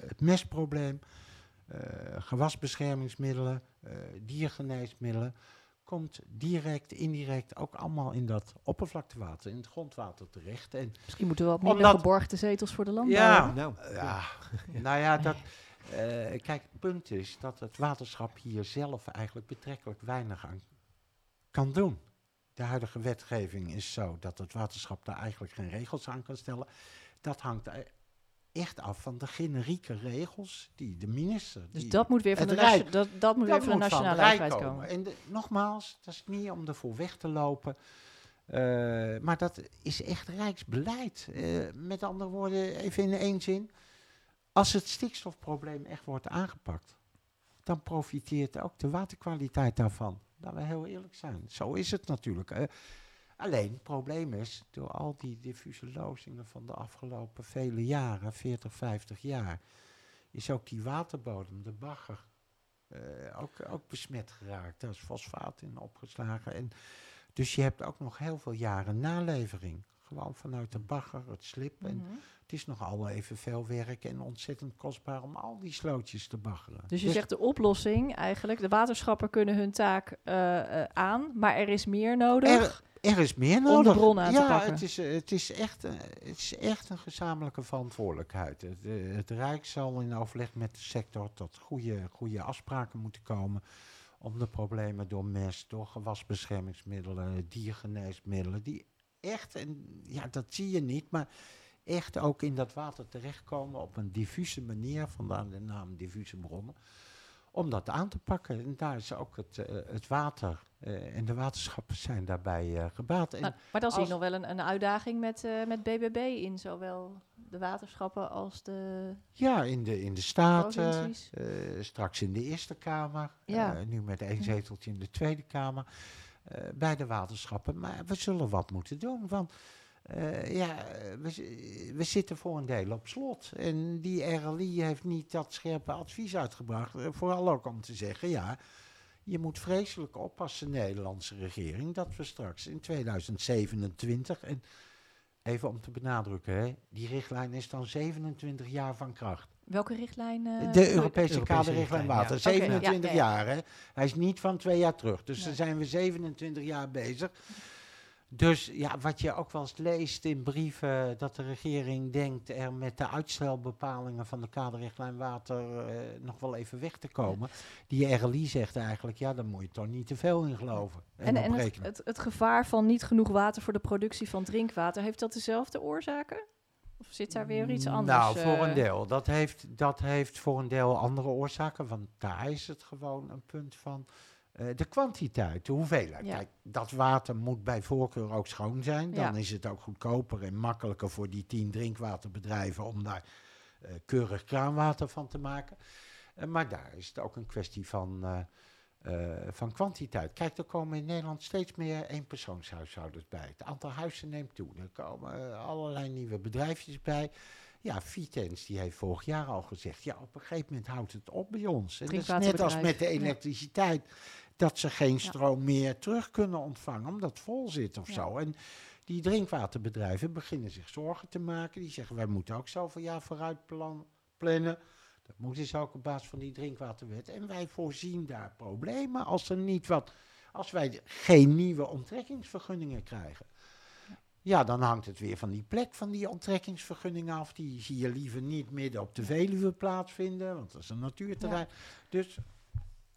Het mestprobleem, gewasbeschermingsmiddelen, diergeneesmiddelen. Komt direct, indirect ook allemaal in dat oppervlaktewater, in het grondwater terecht. En Misschien moeten we wat minder Omdat- geborgde zetels voor de landbouw Ja. Nou, ja, [LAUGHS] nou ja, dat, eh, kijk, het punt is dat het waterschap hier zelf eigenlijk betrekkelijk weinig aan kan doen. De huidige wetgeving is zo dat het waterschap daar eigenlijk geen regels aan kan stellen. Dat hangt echt af van de generieke regels die de minister. Dus dat moet weer van de, Rijk- dat, dat moet weer van de moet nationale overheid komen. komen. En de- nogmaals, dat is niet om ervoor weg te lopen. eh, maar dat is echt rijksbeleid. Eh, met andere woorden, even in één zin. Als het stikstofprobleem echt wordt aangepakt, dan profiteert ook de waterkwaliteit daarvan. Laten we heel eerlijk zijn. Zo is het natuurlijk. eh. Alleen het probleem is, door al die diffuse lozingen van de afgelopen vele jaren, 40, 50 jaar, is ook die waterbodem, de bagger, eh, ook, ook besmet geraakt. Daar is fosfaat in opgeslagen. En dus je hebt ook nog heel veel jaren nalevering. Gewoon vanuit de bagger, het slip. En Mhm. het is nog al even veel werk en ontzettend kostbaar om al die slootjes te baggeren. Dus je zegt de oplossing eigenlijk, de waterschappen kunnen hun taak eh, eh, aan, maar er is meer nodig. Er is meer Om de nodig. bron aan te ja, pakken. Het is, het, is echt, het is echt een gezamenlijke verantwoordelijkheid. Het, eh, het Rijk zal in overleg met de sector tot goede, goede afspraken moeten komen. Om de problemen door mest, door gewasbeschermingsmiddelen, diergeneesmiddelen, die echt, en ja, dat zie je niet, maar echt ook in dat water terechtkomen op een diffuse manier, vandaar de naam diffuse bronnen, om dat aan te pakken. En daar is ook het, eh, het water eh, en de waterschappen zijn daarbij eh, gebaat. Nou, maar dan zie je nog wel een, een uitdaging met, met BBB in zowel de waterschappen als de Ja, in de, in de Staten, straks in de Eerste Kamer, Ja. nu met één zeteltje in de Tweede Kamer, bij de waterschappen. Maar we zullen wat moeten doen, want eh, ja, we zitten voor een deel op slot. En die RLI heeft niet dat scherpe advies uitgebracht, eh, vooral ook om te zeggen, ja... Je moet vreselijk oppassen, Nederlandse regering, dat we straks in 2027, en even om te benadrukken, hè, die richtlijn is dan 27 jaar van kracht. Welke richtlijn? eh, De? Europese, Europese kaderrichtlijn water. Oké, ja, 27 ja, ja. jaar, hè? Hij is niet van twee jaar terug. Dus Nee. dan zijn we 27 jaar bezig. Dus ja, wat je ook wel eens leest in brieven, dat de regering denkt er met de uitstelbepalingen van de kaderrichtlijn water eh, nog wel even weg te komen. Die RLI zegt eigenlijk, ja, daar moet je toch niet te veel in geloven. En, En, het, het, het gevaar van niet genoeg water voor de productie van drinkwater, heeft dat dezelfde oorzaken? Of zit daar weer iets anders? Nou, voor eh? een deel. Dat heeft, dat heeft voor een deel andere oorzaken. Want daar is het gewoon een punt van eh, de kwantiteit, de hoeveelheid. Ja. Kijk, dat water moet bij voorkeur ook schoon zijn. Dan Ja. is het ook goedkoper en makkelijker voor die tien drinkwaterbedrijven om daar eh, keurig kraanwater van te maken. Eh, maar daar is het ook een kwestie van, eh, van kwantiteit. Kijk, er komen in Nederland steeds meer eenpersoonshuishoudens bij. Het aantal huizen neemt toe. Er komen eh, allerlei nieuwe bedrijfjes bij. Ja, Vitens die heeft vorig jaar al gezegd, ja, op een gegeven moment houdt het op bij ons. En dat is net als met de ja. elektriciteit, dat ze geen stroom meer terug kunnen ontvangen omdat het vol zit of Ja. zo. En die drinkwaterbedrijven beginnen zich zorgen te maken. Die zeggen, wij moeten ook zoveel jaar vooruit plan- plannen. Dat moeten ze ook op basis van die drinkwaterwet. En wij voorzien daar problemen als er niet wat, als wij geen nieuwe onttrekkingsvergunningen krijgen. Ja, dan hangt het weer van die plek van die onttrekkingsvergunningen af. Die zie je liever niet midden op de Veluwe plaatsvinden, want dat is een natuurterrein. Dus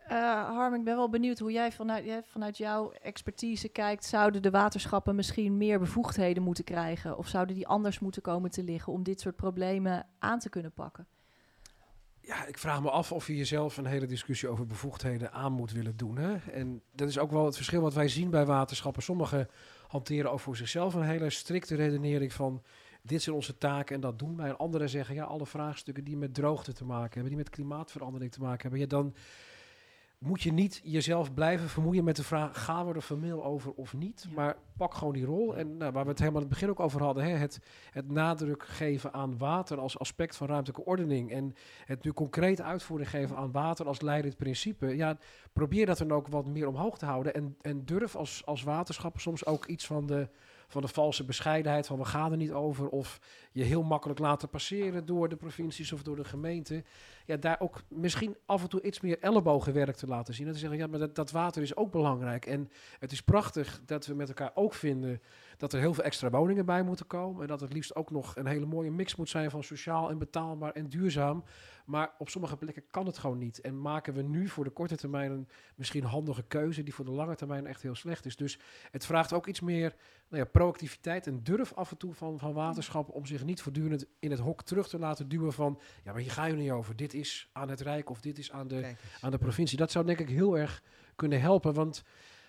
Eh, Harm, ik ben wel benieuwd hoe jij vanuit, jij vanuit jouw expertise kijkt. Zouden de waterschappen misschien meer bevoegdheden moeten krijgen? Of zouden die anders moeten komen te liggen om dit soort problemen aan te kunnen pakken? Ja, ik vraag me af of je jezelf een hele discussie over bevoegdheden aan moet willen doen. Hè? En dat is ook wel het verschil wat wij zien bij waterschappen. Sommigen hanteren ook voor zichzelf een hele strikte redenering van dit zijn onze taken en dat doen wij. En anderen zeggen ja, alle vraagstukken die met droogte te maken hebben, die met klimaatverandering te maken hebben, ja, dan moet je niet jezelf blijven vermoeien met de vraag: gaan we er formeel over of niet? Ja. Maar pak gewoon die rol. En nou, waar we het helemaal in het begin ook over hadden: hè, het, het nadruk geven aan water als aspect van ruimtelijke ordening. En het nu concreet uitvoering geven aan water als leidend principe. Ja, probeer dat dan ook wat meer omhoog te houden. En, en durf als, als waterschap soms ook iets van de, van de valse bescheidenheid: van we gaan er niet over. Of je heel makkelijk laten passeren door de provincies of door de gemeente ja, daar ook misschien af en toe iets meer ellebogenwerk te laten zien. En te zeggen, ja, maar dat, dat water is ook belangrijk. En het is prachtig dat we met elkaar ook vinden dat er heel veel extra woningen bij moeten komen. En dat het liefst ook nog een hele mooie mix moet zijn van sociaal en betaalbaar en duurzaam. Maar op sommige plekken kan het gewoon niet. En maken we nu voor de korte termijn een misschien handige keuze die voor de lange termijn echt heel slecht is. Dus het vraagt ook iets meer nou ja, proactiviteit en durf af en toe van, van waterschappen om zich niet voortdurend in het hok terug te laten duwen van ja, maar hier ga je niet over. Dit is aan het Rijk of dit is aan de, aan de provincie. Dat zou denk ik heel erg kunnen helpen. Want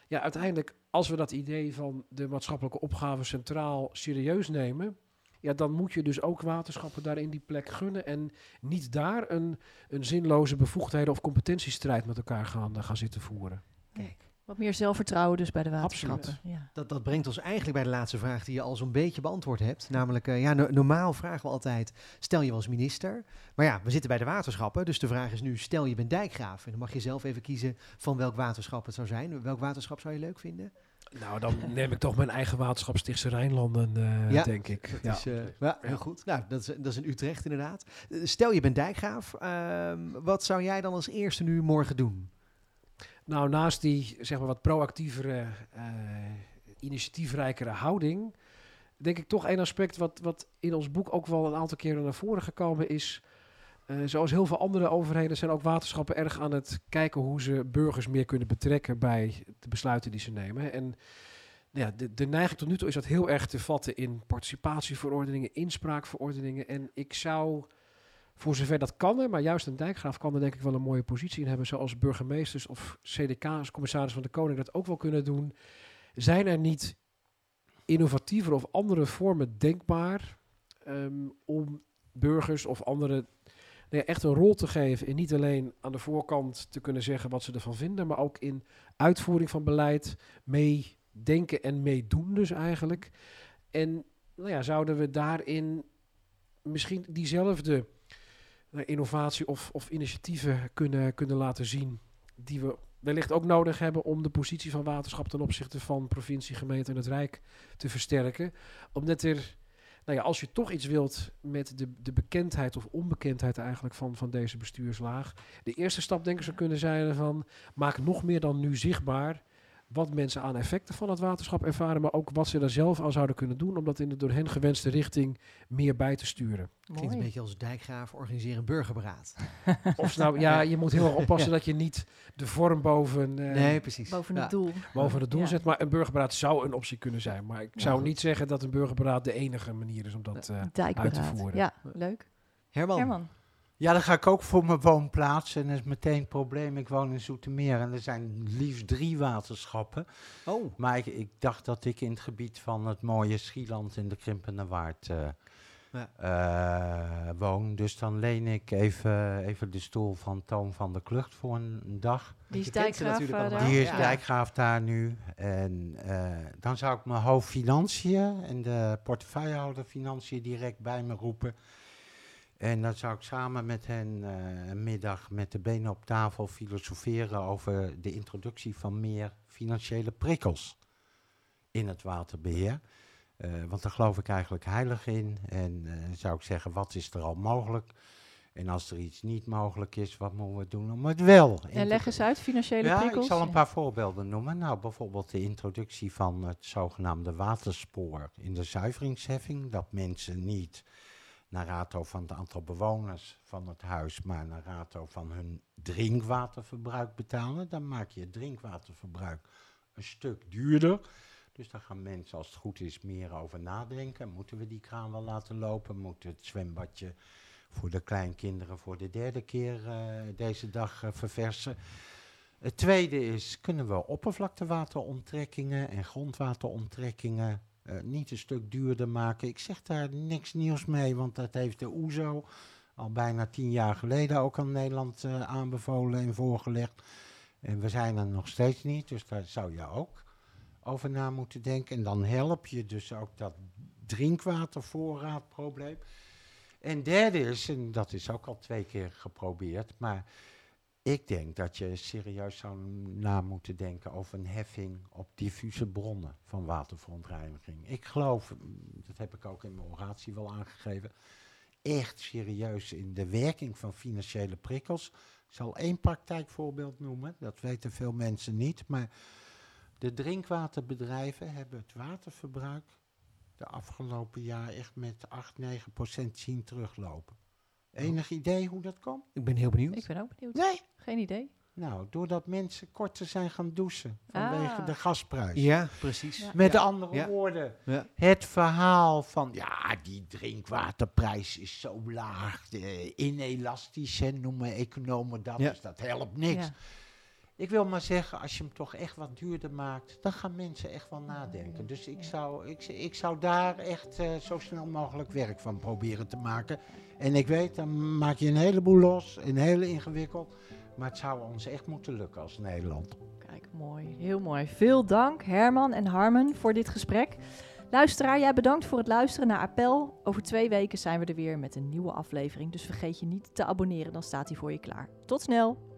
ja, uiteindelijk, als we dat idee van de maatschappelijke opgave centraal serieus nemen, ja, dan moet je dus ook waterschappen daarin die plek gunnen. En niet daar een, een zinloze bevoegdheden of competentiestrijd met elkaar gaan, gaan zitten voeren. Kijk. Wat meer zelfvertrouwen dus bij de waterschappen. Absoluut. Ja. Dat, dat brengt ons eigenlijk bij de laatste vraag die je al zo'n beetje beantwoord hebt. Namelijk, eh, ja, no- normaal vragen we altijd, stel je was minister. Maar ja, we zitten bij de waterschappen, dus de vraag is nu, stel je bent dijkgraaf. En dan mag je zelf even kiezen van welk waterschap het zou zijn. Welk waterschap zou je leuk vinden? Nou, dan neem ik toch mijn eigen waterschap Stichtse Rijnlanden, eh, Ja, denk ik. Dat Ja. is, eh, ja, heel goed. Nou, dat is, dat is in Utrecht inderdaad. Stel je bent dijkgraaf, ehm, wat zou jij dan als eerste nu morgen doen? Nou, naast die zeg maar wat proactievere, eh, initiatiefrijkere houding, denk ik toch één aspect wat, wat in ons boek ook wel een aantal keren naar voren gekomen is. eh, zoals heel veel andere overheden zijn ook waterschappen erg aan het kijken hoe ze burgers meer kunnen betrekken bij de besluiten die ze nemen. En ja, de, de neiging tot nu toe is dat heel erg te vatten in participatieverordeningen, inspraakverordeningen. En ik zou, voor zover dat kan, er, maar juist een dijkgraaf kan er denk ik wel een mooie positie in hebben, zoals burgemeesters of CDK's, commissaris van de Koning, dat ook wel kunnen doen. Zijn er niet innovatiever of andere vormen denkbaar ehm, om burgers of anderen nou ja, echt een rol te geven. En niet alleen aan de voorkant te kunnen zeggen wat ze ervan vinden, maar ook in uitvoering van beleid meedenken en meedoen dus eigenlijk. En nou ja, zouden we daarin misschien diezelfde innovatie of, of initiatieven kunnen, kunnen laten zien die we wellicht ook nodig hebben om de positie van waterschap ten opzichte van provincie, gemeente en het Rijk te versterken. Omdat er nou ja, als je toch iets wilt met de, de bekendheid of onbekendheid eigenlijk van, van deze bestuurslaag. De eerste stap denk ik zou kunnen zijn van maak nog meer dan nu zichtbaar wat mensen aan effecten van het waterschap ervaren, maar ook wat ze daar zelf aan zouden kunnen doen om dat in de door hen gewenste richting meer bij te sturen. Klinkt een beetje als dijkgraaf organiseren een burgerberaad. [LAUGHS] Of nou, ja, je moet heel erg oppassen dat je niet de vorm boven, uh, nee, precies. boven het doel, boven het doel zet. Maar een burgerberaad zou een optie kunnen zijn. Maar ik zou niet zeggen dat een burgerberaad de enige manier is om dat uh, uit te voeren. Ja, leuk. Herman. Herman. Ja, dan ga ik ook voor mijn woonplaats. En dat is meteen het probleem. Ik woon in Zoetermeer en er zijn liefst drie waterschappen. Oh. Maar ik, ik dacht dat ik in het gebied van het mooie Schieland in de Krimpende Waard uh, ja. uh, woon. Dus dan leen ik even, even de stoel van Toon van der Klucht voor een, een dag. Die is dijkgraaf daar? Die is ja. dijkgraaf daar nu. En uh, dan zou ik mijn hoofd financiën en de portefeuillehouder financiën direct bij me roepen. En dan zou ik samen met hen uh, een middag met de benen op tafel filosoferen over de introductie van meer financiële prikkels in het waterbeheer. Uh, want daar geloof ik eigenlijk heilig in. En uh, zou ik zeggen, wat is er al mogelijk? En als er iets niet mogelijk is, wat moeten we doen om het wel? En leg eens uit, financiële ja, prikkels. ik zal een paar voorbeelden noemen. Nou, bijvoorbeeld de introductie van het zogenaamde waterspoor in de zuiveringsheffing. Dat mensen niet naar van het aantal bewoners van het huis, maar naar rato van hun drinkwaterverbruik betalen. Dan maak je het drinkwaterverbruik een stuk duurder. Dus daar gaan mensen, als het goed is, meer over nadenken. Moeten we die kraan wel laten lopen? Moet het zwembadje voor de kleinkinderen voor de derde keer uh, deze dag uh, verversen? Het tweede is, kunnen we oppervlaktewateronttrekkingen en grondwateronttrekkingen niet een stuk duurder maken. Ik zeg daar niks nieuws mee, want dat heeft de OESO al bijna tien jaar geleden ook aan Nederland uh, aanbevolen en voorgelegd. En we zijn er nog steeds niet, dus daar zou je ook over na moeten denken. En dan help je dus ook dat drinkwatervoorraadprobleem. En derde is, en dat is ook al twee keer geprobeerd, maar ik denk dat je serieus zou na moeten denken over een heffing op diffuse bronnen van waterverontreiniging. Ik geloof, dat heb ik ook in mijn oratie wel aangegeven, echt serieus in de werking van financiële prikkels. Ik zal één praktijkvoorbeeld noemen, dat weten veel mensen niet, maar de drinkwaterbedrijven hebben het waterverbruik de afgelopen jaar echt met 8, 9 procent zien teruglopen. Enig idee hoe dat komt? Ik ben heel benieuwd. Ik ben ook benieuwd. Nee. Geen idee. Nou, doordat mensen korter zijn gaan douchen vanwege Ah. de gasprijs. Ja, precies. Ja. Met Ja. andere Ja. woorden, Ja. het verhaal van ja, die drinkwaterprijs is zo laag, de inelastisch, hè, noemen economen dat, Ja. dus dat helpt niks. Ik wil maar zeggen, als je hem toch echt wat duurder maakt, dan gaan mensen echt wel nadenken. Dus ik zou, ik, ik zou daar echt eh, zo snel mogelijk werk van proberen te maken. En ik weet, dan maak je een heleboel los, een hele ingewikkeld. Maar het zou ons echt moeten lukken als Nederland. Kijk, mooi. Heel mooi. Veel dank Herman en Harmen voor dit gesprek. Luisteraar, jij bedankt voor het luisteren naar Appel. Over twee weken zijn we er weer met een nieuwe aflevering. Dus vergeet je niet te abonneren, dan staat hij voor je klaar. Tot snel!